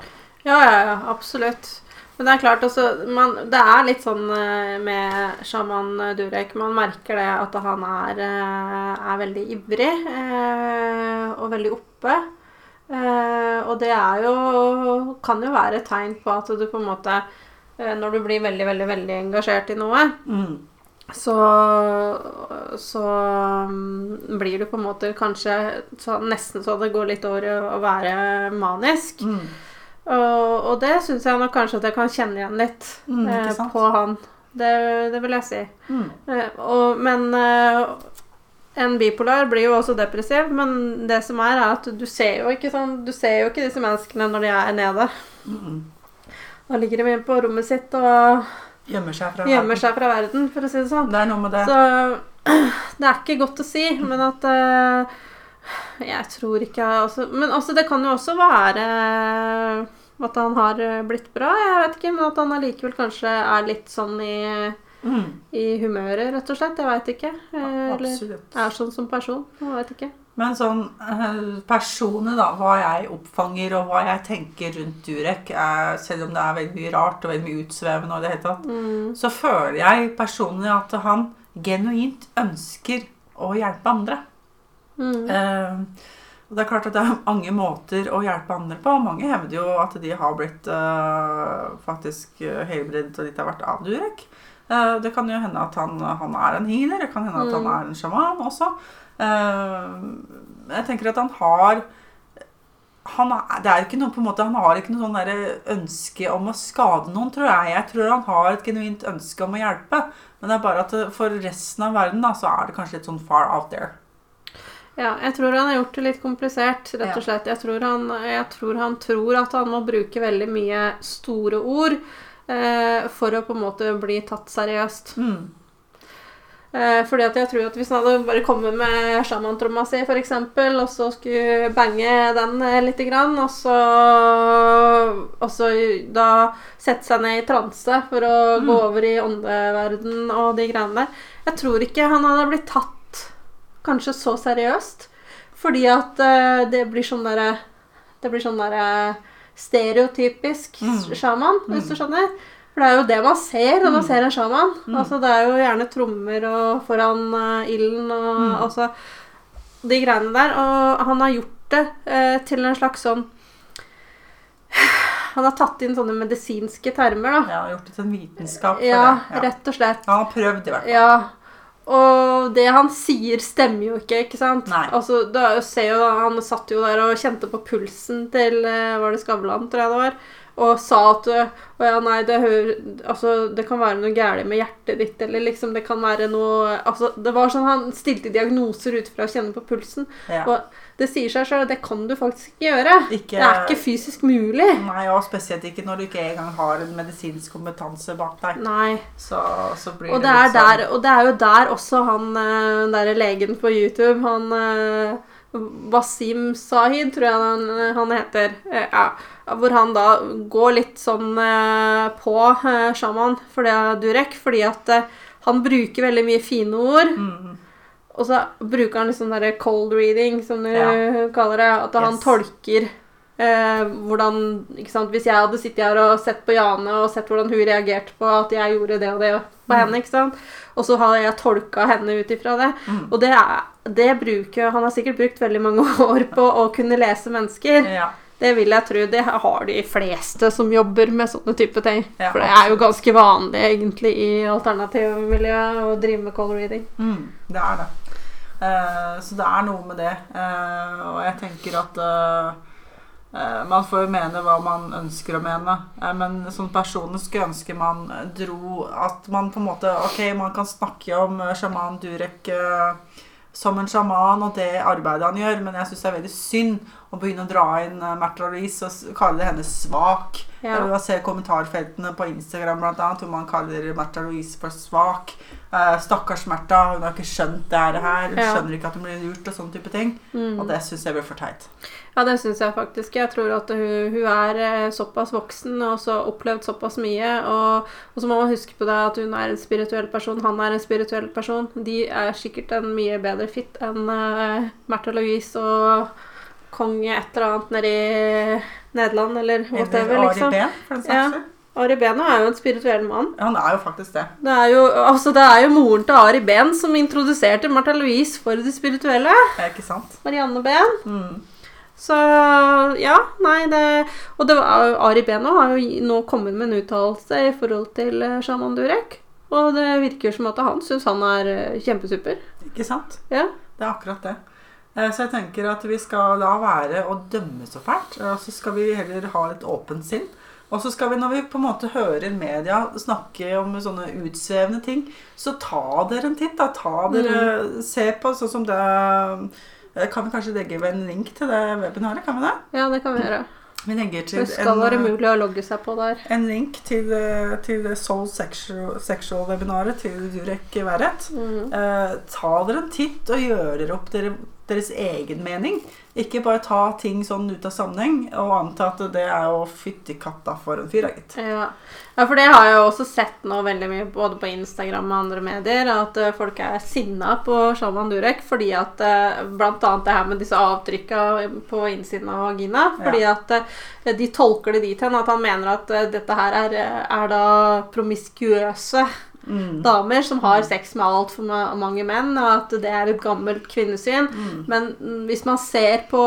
Ja, ja, ja, absolutt. Men det er klart, altså, man, det er litt sånn eh, med sjaman Durek. Man merker det at han er, eh, er veldig ivrig eh, og veldig oppe. Eh, og det er jo Kan jo være et tegn på at du på en måte eh, Når du blir veldig, veldig, veldig engasjert i noe, Mm. så, så mm, blir du på en måte kanskje så, nesten så det går litt over i å være manisk. Mm. Og, og det syns jeg nok kanskje at jeg kan kjenne igjen litt Mm, eh, på han. Det, det vil jeg si. Mm. Eh, og, men eh, en bipolar blir jo også depressiv, men det som er, er at du ser jo ikke sånn Du ser jo ikke disse menneskene når de er nede. Mm. Da ligger de på rommet sitt og Gjemmer seg seg fra verden, for å si det sånn. Det er noe med det. Så det er ikke godt å si, men at uh, Jeg tror ikke altså, Men altså, det kan jo også være at han har blitt bra, jeg vet ikke, men at han allikevel kanskje er litt sånn i Mm. i humøret, rett og slett. Jeg veit ikke. Eh, Eller Absolutt. er sånn som person. Jeg veit ikke. Men sånn eh, personlig, da, hva jeg oppfanger og hva jeg tenker rundt Durek, er, selv om det er veldig mye rart og veldig mye utsvevende, og det hele tatt, Mm. så føler jeg personlig at han genuint ønsker å hjelpe andre. Mm. Eh, og det er klart at det er mange måter å hjelpe andre på. Mange hevder jo at de har blitt eh, faktisk eh, helbredet og litt av hvert av Durek. Eh, det kan jo hende at han, han er en healer, det kan hende at han Mm. er en sjaman også. Eh, jeg tenker at han har han er, det er ikke noe på en måte, han har ikke noe sånn der ønske om å skade noen, tror jeg. Jeg tror han har et genuint ønske om å hjelpe. Men det er bare at for resten av verden da, så er det kanskje litt sånn far out there. Ja, jeg tror han har gjort det litt komplisert, rett og slett. Jeg tror han, jeg tror, han tror at han må bruke veldig mye store ord for å på en måte bli tatt seriøst. Mm. Eh, fordi at jeg tror at hvis han hadde bare kommet med sjamantromma si, eksempel, og så skulle bange den litt, lite grann, og så, og så da sette seg ned i transe for å gå over i åndeverden og de greiene der Jeg tror ikke han hadde blitt tatt kanskje så seriøst, fordi at eh, det blir sånn derre Det blir sånn derre stereotypisk Mm. sjaman, hvis du skjønner. For det er jo det man ser når man Mm. ser en sjaman. Mm. Altså, det er jo gjerne trommer og foran uh, ilden og Mm. altså de greiene der. Og han har gjort det eh, til en slags sånn Han har tatt inn sånne medisinske termer, da. Ja, gjort det til en vitenskap Ja, det. Ja. rett og slett. Han har prøvd i hvert fall. Ja. Og det han sier, stemmer jo ikke, ikke sant? Nei. Altså, da ser jo, Han satt jo der og kjente på pulsen til eh, Var det Skavlan, tror jeg det var? Og sa at Å ja, nei, det, hører, altså, det kan være noe galt med hjertet ditt, eller liksom Det kan være noe Altså, det var sånn Han stilte diagnoser ut fra å kjenne på pulsen. Ja. Og det sier seg sjøl, det kan du faktisk ikke gjøre. Ikke- Det er ikke fysisk mulig. Nei, og spesielt ikke når du ikke engang har en medisinsk kompetanse bak deg. Nei. Så, så blir Og det det, sånn der, og det er jo der også han eh, der legen på YouTube, han eh, Wasim Sahid, tror jeg han, han heter. eh, Ja, hvor han da går litt sånn på sjaman for det Durek, fordi at han bruker veldig mye fine ord. mm, Og så bruker han sånn derre cold reading, som du Ja. kaller det. At han Yes. tolker eh, hvordan ikke sant? Hvis jeg hadde sittet her og sett på Jane og sett hvordan hun reagerte på at jeg gjorde det og det på Mm. henne, ikke sant? og så har jeg tolka henne ut ifra det. mm. Og det, det bruker Han har sikkert brukt veldig mange år på å kunne lese mennesker. Ja. Det vil jeg tro. Det har de fleste som jobber med sånne type ting. Ja, For det er jo ganske vanlig egentlig i alternativmiljøet å drive med cold reading. Mm, det er det. Eh, så det er noe med det. Eh, og jeg tenker at eh, man får jo mene hva man ønsker å mene. Men sånn personlig skulle ønske man dro At man på en måte Ok, man kan snakke om sjaman Durek som en sjaman og det arbeidet han gjør, men jeg syns det er veldig synd å begynne å dra inn uh, Märtha Louise og kalle henne svak. Ja. Jeg ser kommentarfeltene på Instagram blant annet, hvor man kaller Märtha Louise for svak. Eh, stakkars Märtha, hun har ikke skjønt det her. Hun Ja. skjønner ikke at hun blir lurt og sånne type ting. Mm. Og det syns jeg blir for teit. Ja, det syns jeg faktisk. Jeg tror at hun, hun er eh, såpass voksen og så opplevd såpass mye. Og, og så må man huske på det at hun er en spirituell person, han er en spirituell person. De er sikkert en mye bedre fit enn uh, Märtha Louise og konge et eller annet nede i Nederland, eller whatever, Ari liksom. For den saks skyld. Ari Behn er jo en spirituell mann. Han er jo faktisk det. Det er jo, altså, det er jo moren til Ari Behn som introduserte Märtha Louise for det spirituelle. Det er ikke sant? Marianne Behn. Mm. Så ja, nei det Og det var, Ari Beno har jo nå kommet med en uttalelse i forhold til eh, Shaman Durek. Og det virker som at han syns han er eh, kjempesuper. Ikke sant? Ja. Det er akkurat det. Eh, Så jeg tenker at vi skal la være å dømme så fælt, og så skal vi heller ha et åpent sinn. Og så skal vi, når vi på en måte hører media snakke om sånne utsvevende ting, så ta dere en titt. da, ta dere, Se på sånn som det Kan vi kanskje legge en link til det webinaret? Kan vi det? ja, det kan vi gjøre. Vi legger til Det skal en, være eh, mulig å logge seg på der. en link til, eh, til Soul Sexual- Sexual-webinaret til Durek Verrett. Mm. Eh, ta dere en titt og gjør dere opp dere deres egen mening. Ikke bare ta ting sånn ut av sammenheng og anta at det er jo fytti katta for en fyr, gitt. Ja. ja, for det har jeg også sett nå veldig mye både på Instagram og andre medier, at eh, folk er sinna på Shalman Durek fordi at Blant annet det her med disse avtrykka på innsiden av vagina. Fordi at eh, de tolker det dit hen at han mener at eh, dette her er, eh, er da promiskuøse Mm. damer som har sex med altfor ma mange menn, og at det er et gammelt kvinnesyn. Mm. Men mm, hvis man ser på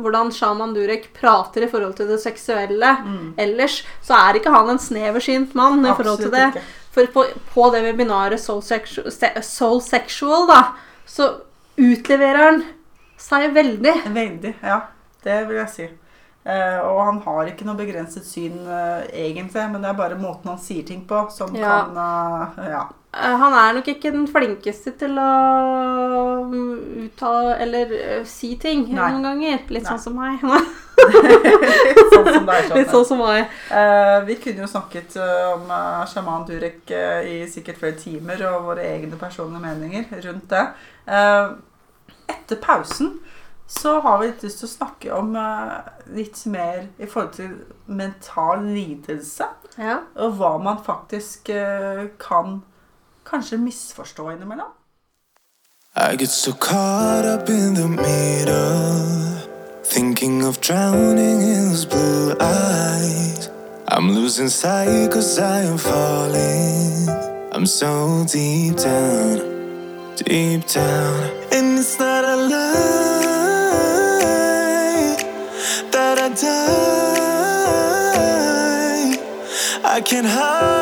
hvordan Shaman Durek prater i forhold til det seksuelle Mm. ellers, så er ikke han en sneversynt mann i forhold til det. ikke. For på, på det webinaret Soul, Sexual, Soul Sexual, da, så utleverer han seg veldig. Veldig, ja. Det vil jeg si. Eh, og han har ikke noe begrenset syn eh, egentlig, men det er bare måten han sier ting på som Ja. kan eh, Ja. Han er nok ikke den flinkeste til å uttale eller si ting Nei. noen ganger. Litt Nei. sånn som meg. sånn som deg, Litt sånn. som meg. Eh, vi kunne jo snakket om sjaman Durek i sikkert flere timer, og våre egne personlige meninger rundt det. Eh, etter pausen så har vi litt lyst til å snakke om eh, litt mer i forhold til mental lidelse. Ja. Og hva man faktisk eh, kan kanskje misforstå innimellom. I get so caught up in the middle, thinking of drowning in those blue eyes. I'm losing sight cause I am falling. I'm so deep down, deep down. And it's not a lie die. I can't hide. hide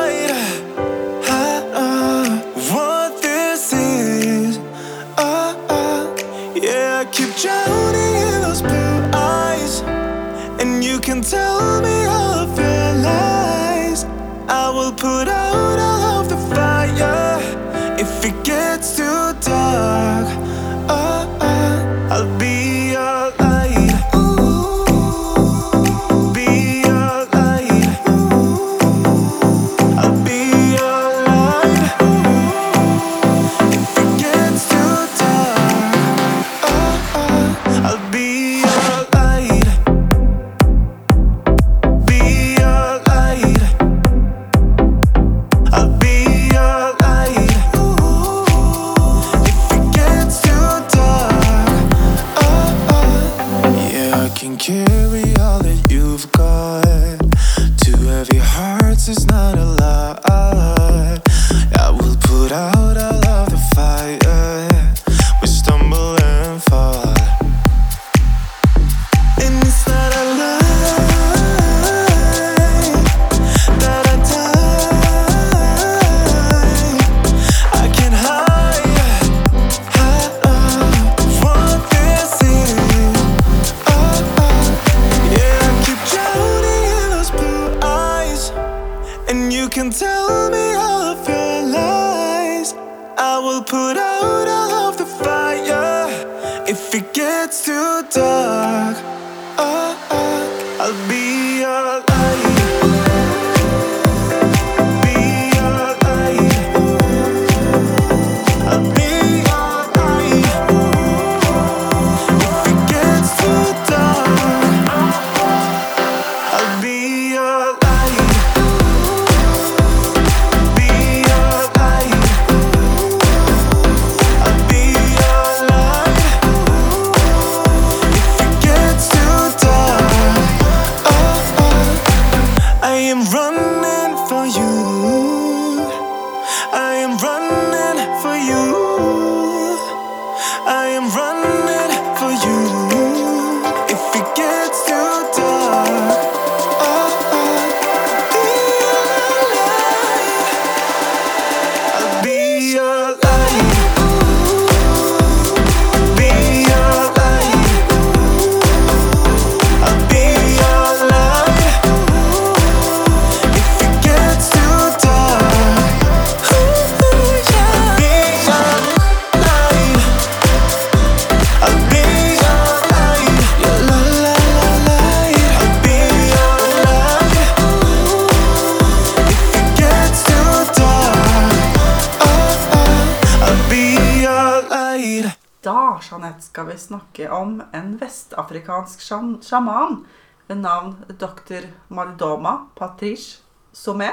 vestafrikansk sjaman ved navn dr. Maldoma Patrice Somé.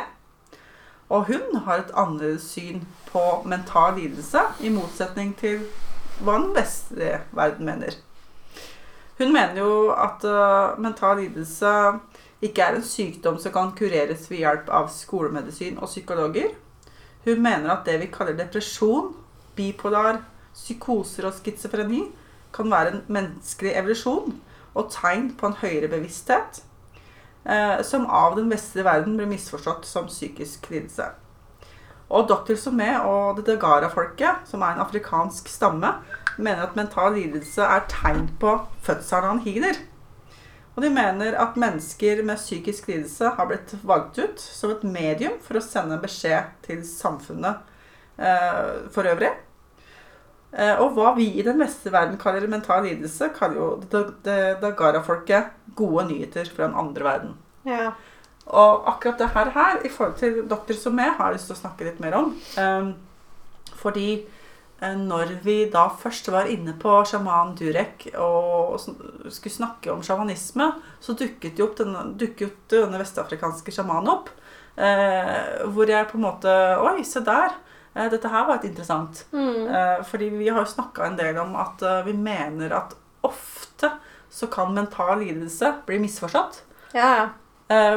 Og hun har et annerledes syn på mental lidelse, i motsetning til hva den vestlige verden mener. Hun mener jo at uh, mental lidelse ikke er en sykdom som kan kureres ved hjelp av skolemedisin og psykologer. Hun mener at det vi kaller depresjon, bipolar, psykoser og schizofreni kan være en menneskelig evolusjon og tegn på en høyere bevissthet, eh, som av den vestlige verden ble misforstått som psykisk lidelse. Og dr. Somé og det Dagara-folket, som er en afrikansk stamme, mener at mental lidelse er tegn på fødselen av en higer. Og de mener at mennesker med psykisk lidelse har blitt valgt ut som et medium for å sende beskjed til samfunnet eh, for øvrig. Eh, og hva vi i den vestlige verden kaller mental lidelse, kaller jo Dagara-folket gode nyheter fra den andre verden. Ja. Og akkurat det her, her i forhold til Dr. Somé har jeg lyst til å snakke litt mer om. Um, fordi eh, når vi da først var inne på sjaman Durek og skulle snakke om sjamanisme, så dukket jo denne, denne vestafrikanske sjamanen opp. Eh, hvor jeg på en måte Oi, se der! Eh, dette her var et interessant. Mm. Eh, fordi vi har jo snakka en del om at eh, vi mener at ofte så kan mental lidelse bli misforstått. Ja,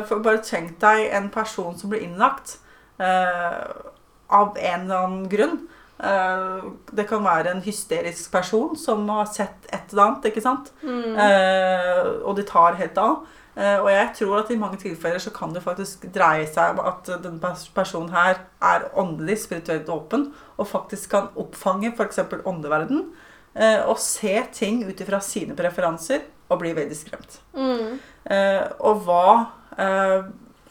for bare tenk deg en person som blir innlagt av en eller annen grunn. Det kan være en hysterisk person som har sett et eller annet, ikke sant? Mm. Og de tar helt av. Eh, og jeg tror at i mange tilfeller så kan det faktisk dreie seg om at den personen her er åndelig, spirituelt åpen, og faktisk kan oppfange f.eks. åndeverden, eh, og se ting ut ifra sine preferanser, og bli veldig skremt. Mm. Eh, og hva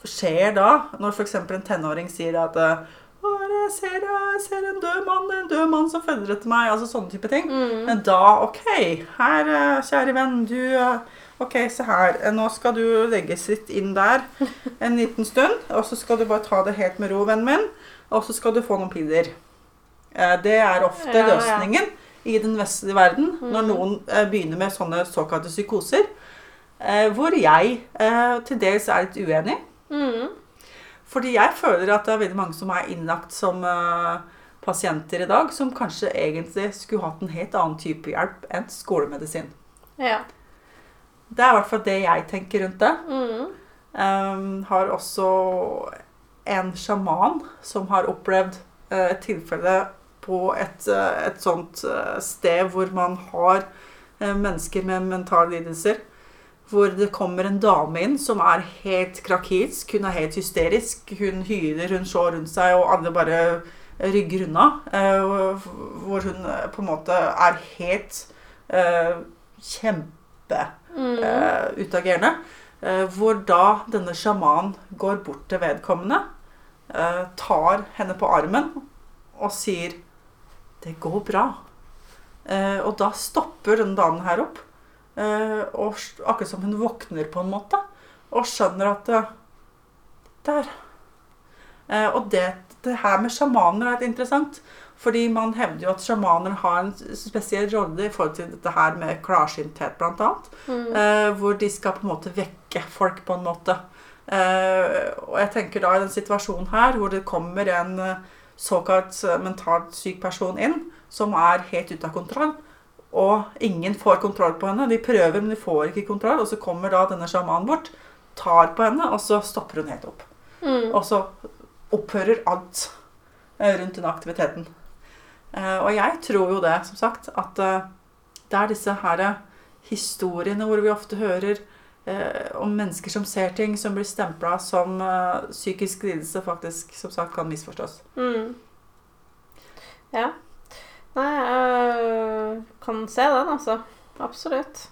skjer da når f.eks. en tenåring sier at jeg ser, jeg ser en død mann, en død mann som følger etter meg. Altså sånne type ting. Mm. Men da, OK, her, kjære venn, du OK, se her. eh, Nå skal du legges litt inn der en liten stund. Og så skal du bare ta det helt med ro, vennen min. Og så skal du få noen piller. Eh, Det er ofte Ja, ja. løsningen i den vestlige verden når noen eh, begynner med sånne såkalte psykoser. Hvor jeg til dels er litt uenig. Mm. Fordi jeg føler at det er veldig mange som er innlagt som pasienter i dag, som kanskje egentlig skulle hatt en helt annen type hjelp enn skolemedisin. Ja. Det er i hvert fall det jeg tenker rundt det. Mm. Um, har også en sjaman som har opplevd uh, et tilfelle på et, uh, et sånt uh, sted hvor man har mennesker med mentale lidelser. Hvor det kommer en dame inn som er helt krakilsk. Hun er helt hysterisk. Hun hyler, hun slår rundt seg, og alle bare rygger unna. Hvor hun på en måte er helt kjempe Mm. eh, utagerende. Eh, hvor da denne sjamanen går bort til vedkommende, eh, tar henne på armen og sier 'Det går bra'. Og da stopper denne damen her opp. Og akkurat som hun våkner på en måte. Og skjønner at Der. Og det, det her med sjamaner er litt interessant. Fordi man hevder jo at sjamaner har en spesiell rolle i forhold til dette her med klarsynthet, annet. Mm. Eh, hvor de skal på en måte vekke folk på en måte. Eh, og jeg tenker da i den situasjonen her, hvor det kommer en eh, såkalt eh, mentalt syk person inn, som er helt ute av kontroll, og ingen får kontroll på henne. De prøver, men de får ikke kontroll. Og så kommer da denne sjamanen bort, tar på henne, og så stopper hun helt opp. Mm. Og så opphører alt eh, rundt den aktiviteten. Eh, Og jeg tror jo det, som sagt, at eh, det er disse her historiene hvor vi ofte hører eh, om mennesker som ser ting som blir stempla som psykisk lidelse, faktisk som sagt kan misforstås. Mm. Ja. Nei, jeg kan se den, altså. Absolutt.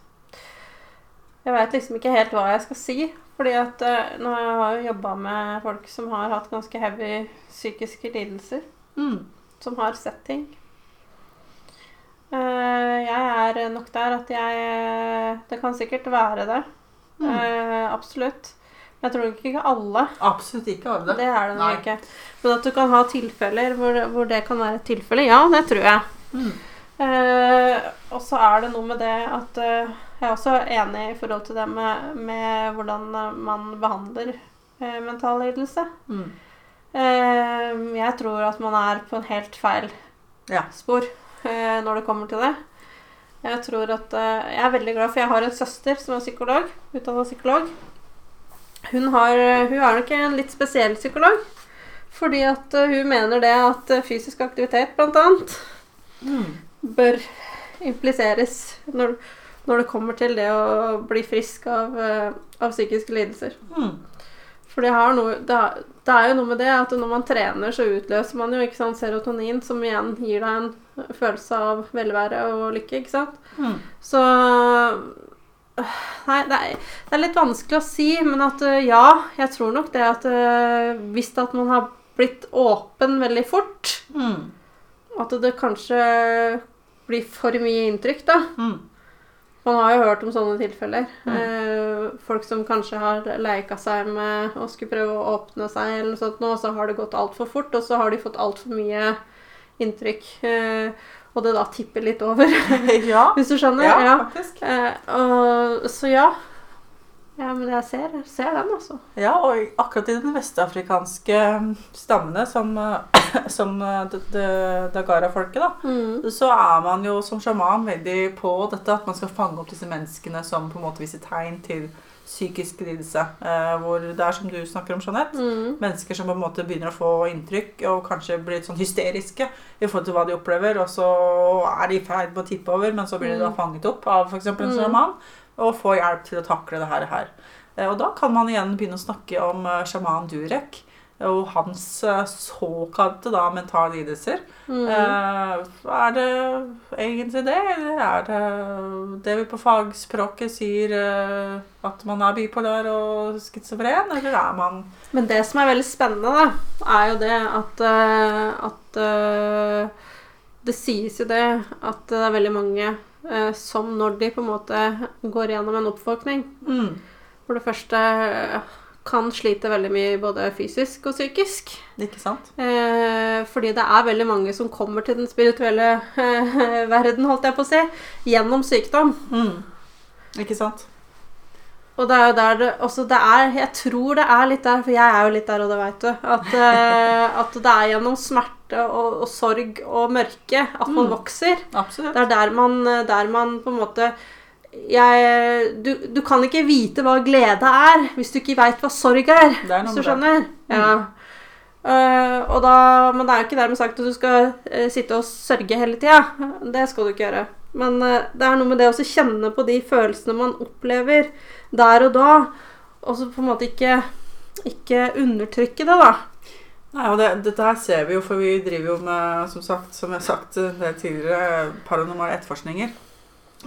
Jeg veit liksom ikke helt hva jeg skal si. Fordi at nå har jeg jobba med folk som har hatt ganske heavy psykiske lidelser. Mm. Som har sett ting. Eh, jeg er nok der at jeg Det kan sikkert være det. Mm. Eh, absolutt. Men jeg tror nok ikke alle. Absolutt ikke alle. det. Er det nok ikke. Men at du kan ha tilfeller hvor, hvor det kan være et tilfelle, ja, det tror jeg. Mm. Eh, og så er det noe med det at eh, Jeg er også enig i forhold til det med, med hvordan man behandler eh, mental lidelse. Mm. Eh, jeg tror at man er på en helt feil Ja. spor eh, når det kommer til det. Jeg tror at eh, Jeg er veldig glad, for jeg har en søster som er psykolog. Utdanna psykolog. Hun, har, hun er nok en litt spesiell psykolog. Fordi at eh, hun mener det at eh, fysisk aktivitet, blant annet, Mm. bør impliseres når, når det kommer til det å bli frisk av, eh, av psykiske lidelser. Mm. For det, har noe, det, det er jo noe med det at når man trener, så utløser man jo ikke sant, serotonin, som igjen gir deg en følelse av velvære og lykke. ikke sant? Mm. Så øh, Nei, det er, det er litt vanskelig å si, men at øh, ja, jeg tror nok det at øh, hvis at man har blitt åpen veldig fort, Mm. at det kanskje blir for mye inntrykk, da. Mm. Man har jo hørt om sånne tilfeller. Mm. Eh, folk som kanskje har leika seg med å skulle prøve å åpne seg, eller noe sånt, og så har det gått altfor fort, og så har de fått altfor mye inntrykk. Eh, og det da tipper litt over, ja. hvis du skjønner. ja, Ja. faktisk. Eh, og, så ja. Ja, men jeg ser, ser den, altså. Ja, og akkurat i den vestafrikanske stammene, som, eh, som d- Dagara-folket, da, Mm. så er man jo som sjaman veldig på dette at man skal fange opp disse menneskene som på en måte viser tegn til psykisk lidelse. Eh, hvor det er som du snakker om, Jeanette. Mm. Mennesker som på en måte begynner å få inntrykk og kanskje blir litt sånn hysteriske i forhold til hva de opplever, og så er de i ferd med å tippe over, men så blir de da Mm. fanget opp av f.eks. en Mm. Og få hjelp til å takle det her. Eh, Og da kan man igjen begynne å snakke om eh, sjaman Durek og hans eh, såkalte da mentale lidelser. Mm. Eh, er det egentlig det, eller er det det vi på fagspråket sier eh, at man er bipolar og schizofren, eller er man Men det som er veldig spennende, da, er jo det at, eh, at eh, Det sies jo det at det er veldig mange eh, som når de på en måte går gjennom en oppvåkning, mm. for det første eh, kan slite veldig mye både fysisk og psykisk. Ikke sant? Eh, fordi det er veldig mange som kommer til den spirituelle eh, verden, holdt jeg på å si, gjennom sykdom. Mm. Ikke sant? Og det er jo der det også det er Jeg tror det er litt der, for jeg er jo litt der, og det veit du, at, eh, at det er gjennom smerte og, og sorg og mørke at man Mm. vokser. Absolutt. Det er der man, der man på en måte jeg, du, du kan ikke vite hva glede er hvis du ikke veit hva sorg er. Det er Hvis du skjønner? Mm. Ja. Uh, og da, men det er jo ikke dermed sagt at du skal uh, sitte og sørge hele tida. Det skal du ikke gjøre. Men uh, det er noe med det å kjenne på de følelsene man opplever der og da, og så på en måte ikke, ikke undertrykke det, da. Nei, og det, dette her ser vi jo, for vi driver jo med, som sagt, som jeg har sagt det tidligere, paranormale etterforskninger.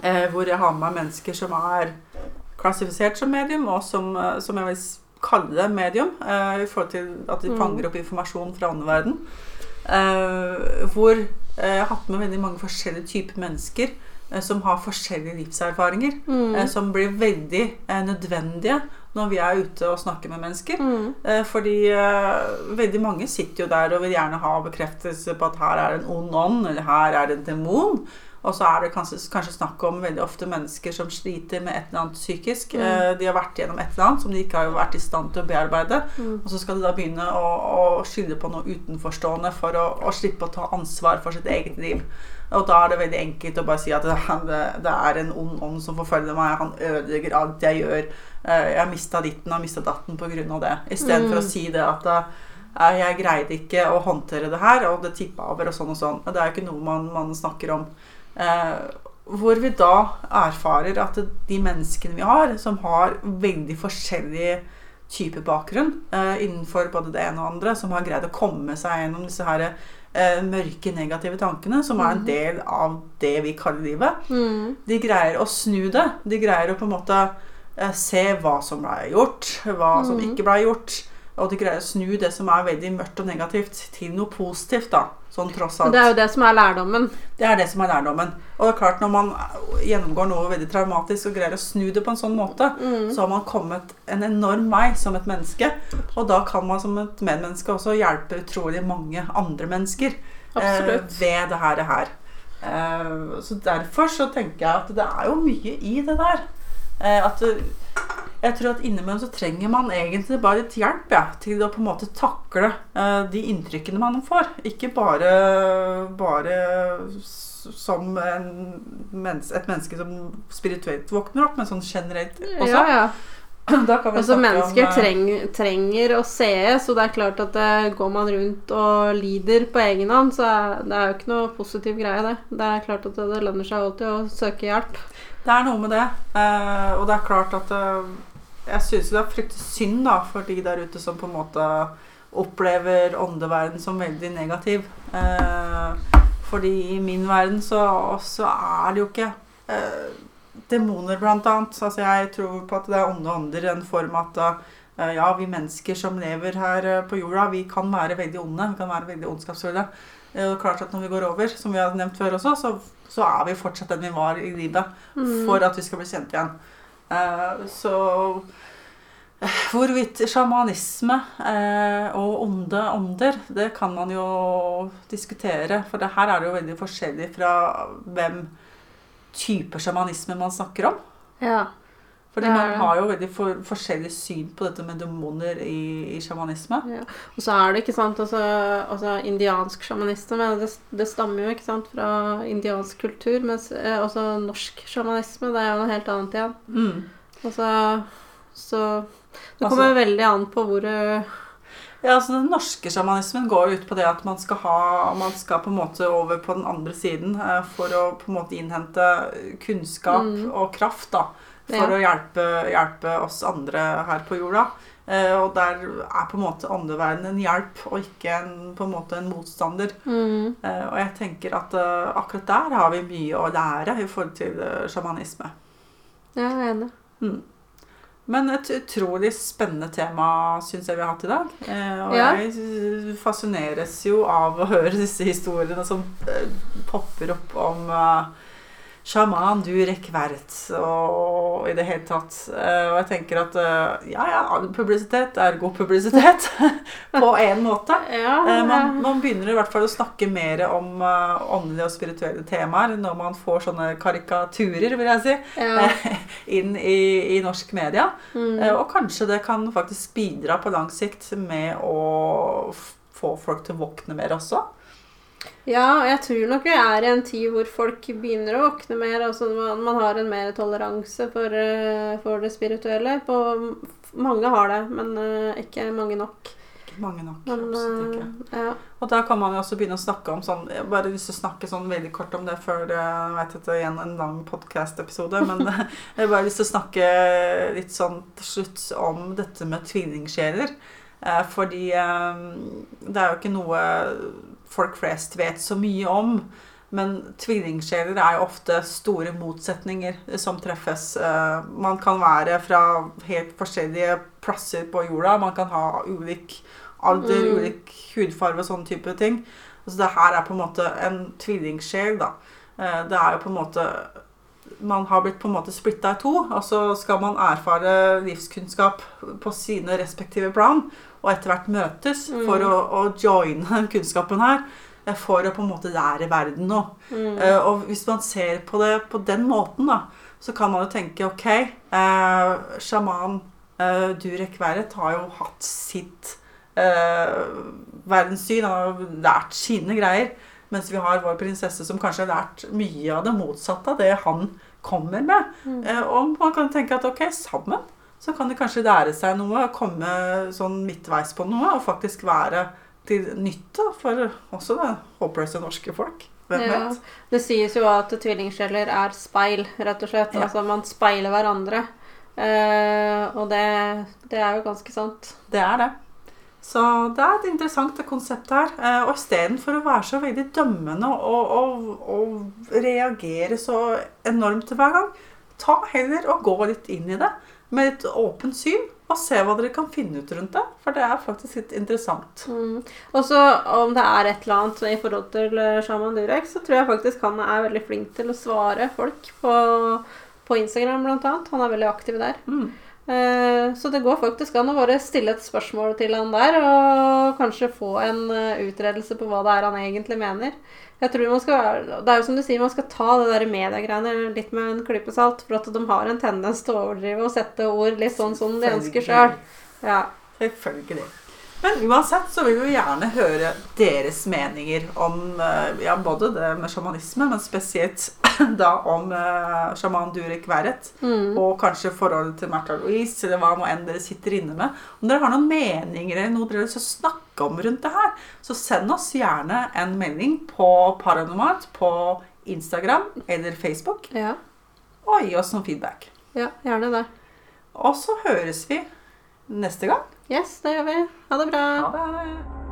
Eh, hvor jeg har med meg mennesker som er klassifisert som medium, og som, eh, som jeg vil kalle det medium, eh, i forhold til at de Mm. fanger opp informasjon fra åndeverden. Eh, hvor eh, jeg har hatt med veldig mange forskjellige typer mennesker som har forskjellige livserfaringer. Mm. Eh, som blir veldig eh, nødvendige når vi er ute og snakker med mennesker. Mm. Eh, fordi eh, veldig mange sitter jo der og vil gjerne ha bekreftelse på at her er det en ond ånd, eller her er det en demon. Og så er det kanskje, kanskje snakk om veldig ofte mennesker som sliter med et eller annet psykisk. Mm. Eh, de har vært gjennom et eller annet som de ikke har vært i stand til å bearbeide. Mm. Og så skal de da begynne å, å skylde på noe utenforstående for å, å slippe å ta ansvar for sitt eget liv. Og da er det veldig enkelt å bare si at det, det, er en ond ånd som forfølger meg. Han ødelegger alt jeg gjør. Eh, Jeg har mista ditten og mista datten pga. det. Istedenfor Mm. å si det at eh, jeg greide ikke å håndtere det her, og det tippa over, og sånn og sånn. Det er jo ikke noe man, man snakker om. Eh, hvor vi da erfarer at de menneskene vi har, som har veldig forskjellige typer bakgrunn eh, innenfor både det ene og andre, som har greid å komme seg gjennom disse her eh, mørke, negative tankene, som er en Mhm. del av det vi kaller livet, Mm. de greier å snu det. De greier å på en måte se hva som ble gjort, hva som Mhm. ikke ble gjort. Og de greier å snu det som er veldig mørkt og negativt, til noe positivt, da. Sånn tross alt. Det er jo det som er lærdommen. Det er det som er lærdommen. Og det er klart, når man gjennomgår noe veldig traumatisk og greier å snu det på en sånn måte, Mm. så har man kommet en enorm vei som et menneske. Og da kan man som et medmenneske også hjelpe utrolig mange andre mennesker eh, ved det her. Eh, så derfor så tenker jeg at det er jo mye i det der. Eh, at jeg tror at innimellom så trenger man egentlig bare litt hjelp ja, til å på en måte takle eh, de inntrykkene man får. Ikke bare, bare som en et menneske som spirituelt våkner opp, men sånn generelt også. Ja, ja. Altså, mennesker om, eh, treng, trenger å se, så det er klart at det, går man rundt og lider på egen hånd, så er det er jo ikke noe positiv greie, det. Det er klart at det, det lønner seg alltid å søke hjelp. Det er noe med det. Uh, og det er klart at uh, jeg syns det er fryktelig synd da, for de der ute som på en måte opplever åndeverden som veldig negativ. Uh, fordi i min verden så, så er det jo ikke uh, demoner, blant annet. Altså jeg tror på at det er onde ånder i den form at ja, vi mennesker som lever her på jorda, vi kan være veldig onde. Vi kan være veldig ondskapsfulle. Det er klart at når vi går over, som vi har nevnt før også, så, så er vi fortsatt den vi var i livet for at vi skal bli kjent igjen. Eh, så eh, hvorvidt sjamanisme eh, og onde ånder, det kan man jo diskutere. For det her er det jo veldig forskjellig fra hvem type sjamanisme man snakker om. Ja. Fordi man har jo veldig for, forskjellig syn på dette med demoner i, i sjamanisme. Ja. Og så er det ikke sant altså, altså indiansk sjamanisme det, det stammer jo ikke sant fra indiansk kultur, mens eh, også norsk sjamanisme det er jo noe helt annet igjen. Mm. Altså, så det Altså- kommer veldig an på hvor du Ja, altså Den norske sjamanismen går jo ut på det at man skal, ha, man skal på en måte over på den andre siden eh, for å på en måte innhente kunnskap Mm. og kraft da, for Ja. å hjelpe, hjelpe oss andre her på jorda. Eh, og der er på en måte åndeverdenen en hjelp, og ikke en, på en måte en motstander. mm, Eh, og jeg tenker at eh, akkurat der har vi mye å lære i forhold til eh, sjamanisme. Ja, jeg er enig. Mm. Men et utrolig spennende tema syns jeg vi har hatt i dag. Eh, og Ja. jeg fascineres jo av å høre disse historiene som eh, popper opp om eh, sjaman du rekkvert, og i det hele tatt. Eh, og jeg tenker at eh, ja, ja, publisitet er god publisitet. på en måte. Ja, Eh, man, man begynner i hvert fall å snakke mer om åndelige og spirituelle temaer når man får sånne karikaturer, vil jeg si, ja. inn i, i norsk media. Mm. Og kanskje det kan faktisk bidra på lang sikt med å få folk til å våkne mer også. Ja, og jeg tror nok vi er i en tid hvor folk begynner å våkne mer. Altså man, man har en mer toleranse for, eh, for det spirituelle. På, mange har det, men eh, ikke mange nok. Ikke mange nok. Men, absolutt ikke. eh, ja. Og da kan man jo også begynne å snakke om sånn Jeg bare lyst til å snakke sånn veldig kort om det før jeg vet at det er igjen en lang podcast-episode, men jeg bare lyst til å snakke litt sånn til slutt om dette med tvillingsjeler. Fordi det er jo ikke noe folk flest vet så mye om. Men tvillingsjeler er jo ofte store motsetninger som treffes. Eh, Man kan være fra helt forskjellige plasser på jorda. Man kan ha ulik alder, Mm. ulik hudfarge og sånne type ting. Så det her er på en måte en tvillingsjel, da. Eh, Det er jo på en måte Man har blitt på en måte splitta i to, og så skal man erfare livskunnskap på sine respektive plan, og etter hvert møtes Mm. for å, å joine den kunnskapen her. For å på en måte lære verden noe. Mm. Uh, og hvis man ser på det på den måten, da, så kan man jo tenke ok, uh, sjaman uh, Durek Verret har jo hatt sitt uh, verdenssyn, han har lært sine greier. Mens vi har vår prinsesse som kanskje har lært mye av det motsatte av det han kommer med. Mm. Og man kan tenke at ok, sammen så kan de kanskje lære seg noe, komme sånn midtveis på noe, og faktisk være til nytte for også det håpløse norske folk. Hvem Ja. vet? Det sies jo at tvillingsjeler er speil, rett og slett. Ja. Altså man speiler hverandre. Uh, og det, det er jo ganske sant. Det er det. Så det er et interessant konsept her. Uh, og istedenfor å være så veldig dømmende og, og, og reagere så enormt hver gang, ta heller og gå litt inn i det med et åpent syn, og se hva dere kan finne ut rundt det. For det er faktisk litt interessant. Mm. Og så om det er et eller annet i forhold til eh, Shaman Durek, så tror jeg faktisk han er veldig flink til å svare folk på, på Instagram blant annet. Han er veldig aktiv der. Mm. Eh, Så det går faktisk an å bare stille et spørsmål til han der, og kanskje få en eh, utredelse på hva det er han egentlig mener. Jeg tror man skal, Det er jo som du sier, man skal ta det der mediegreiene litt med en klype salt, for at de har en tendens til å overdrive og sette ord litt sånn som de ønsker sjøl. Ja. Selvfølgelig. Men uansett så vil vi gjerne høre deres meninger om eh, ja, både det med sjamanisme, men spesielt da om uh, sjaman Durek Verret. Mm. Og kanskje forholdet til Märtha Louise, eller hva nå enn dere sitter inne med. Om dere har noen meninger eller noe dere vil snakke om rundt det her, så send oss gjerne en melding på Paranormalt på Instagram eller Facebook, ja. og gi oss noen feedback. Ja, gjerne det. Og så høres vi neste gang. Yes, det gjør vi. Ha det bra. Ha det.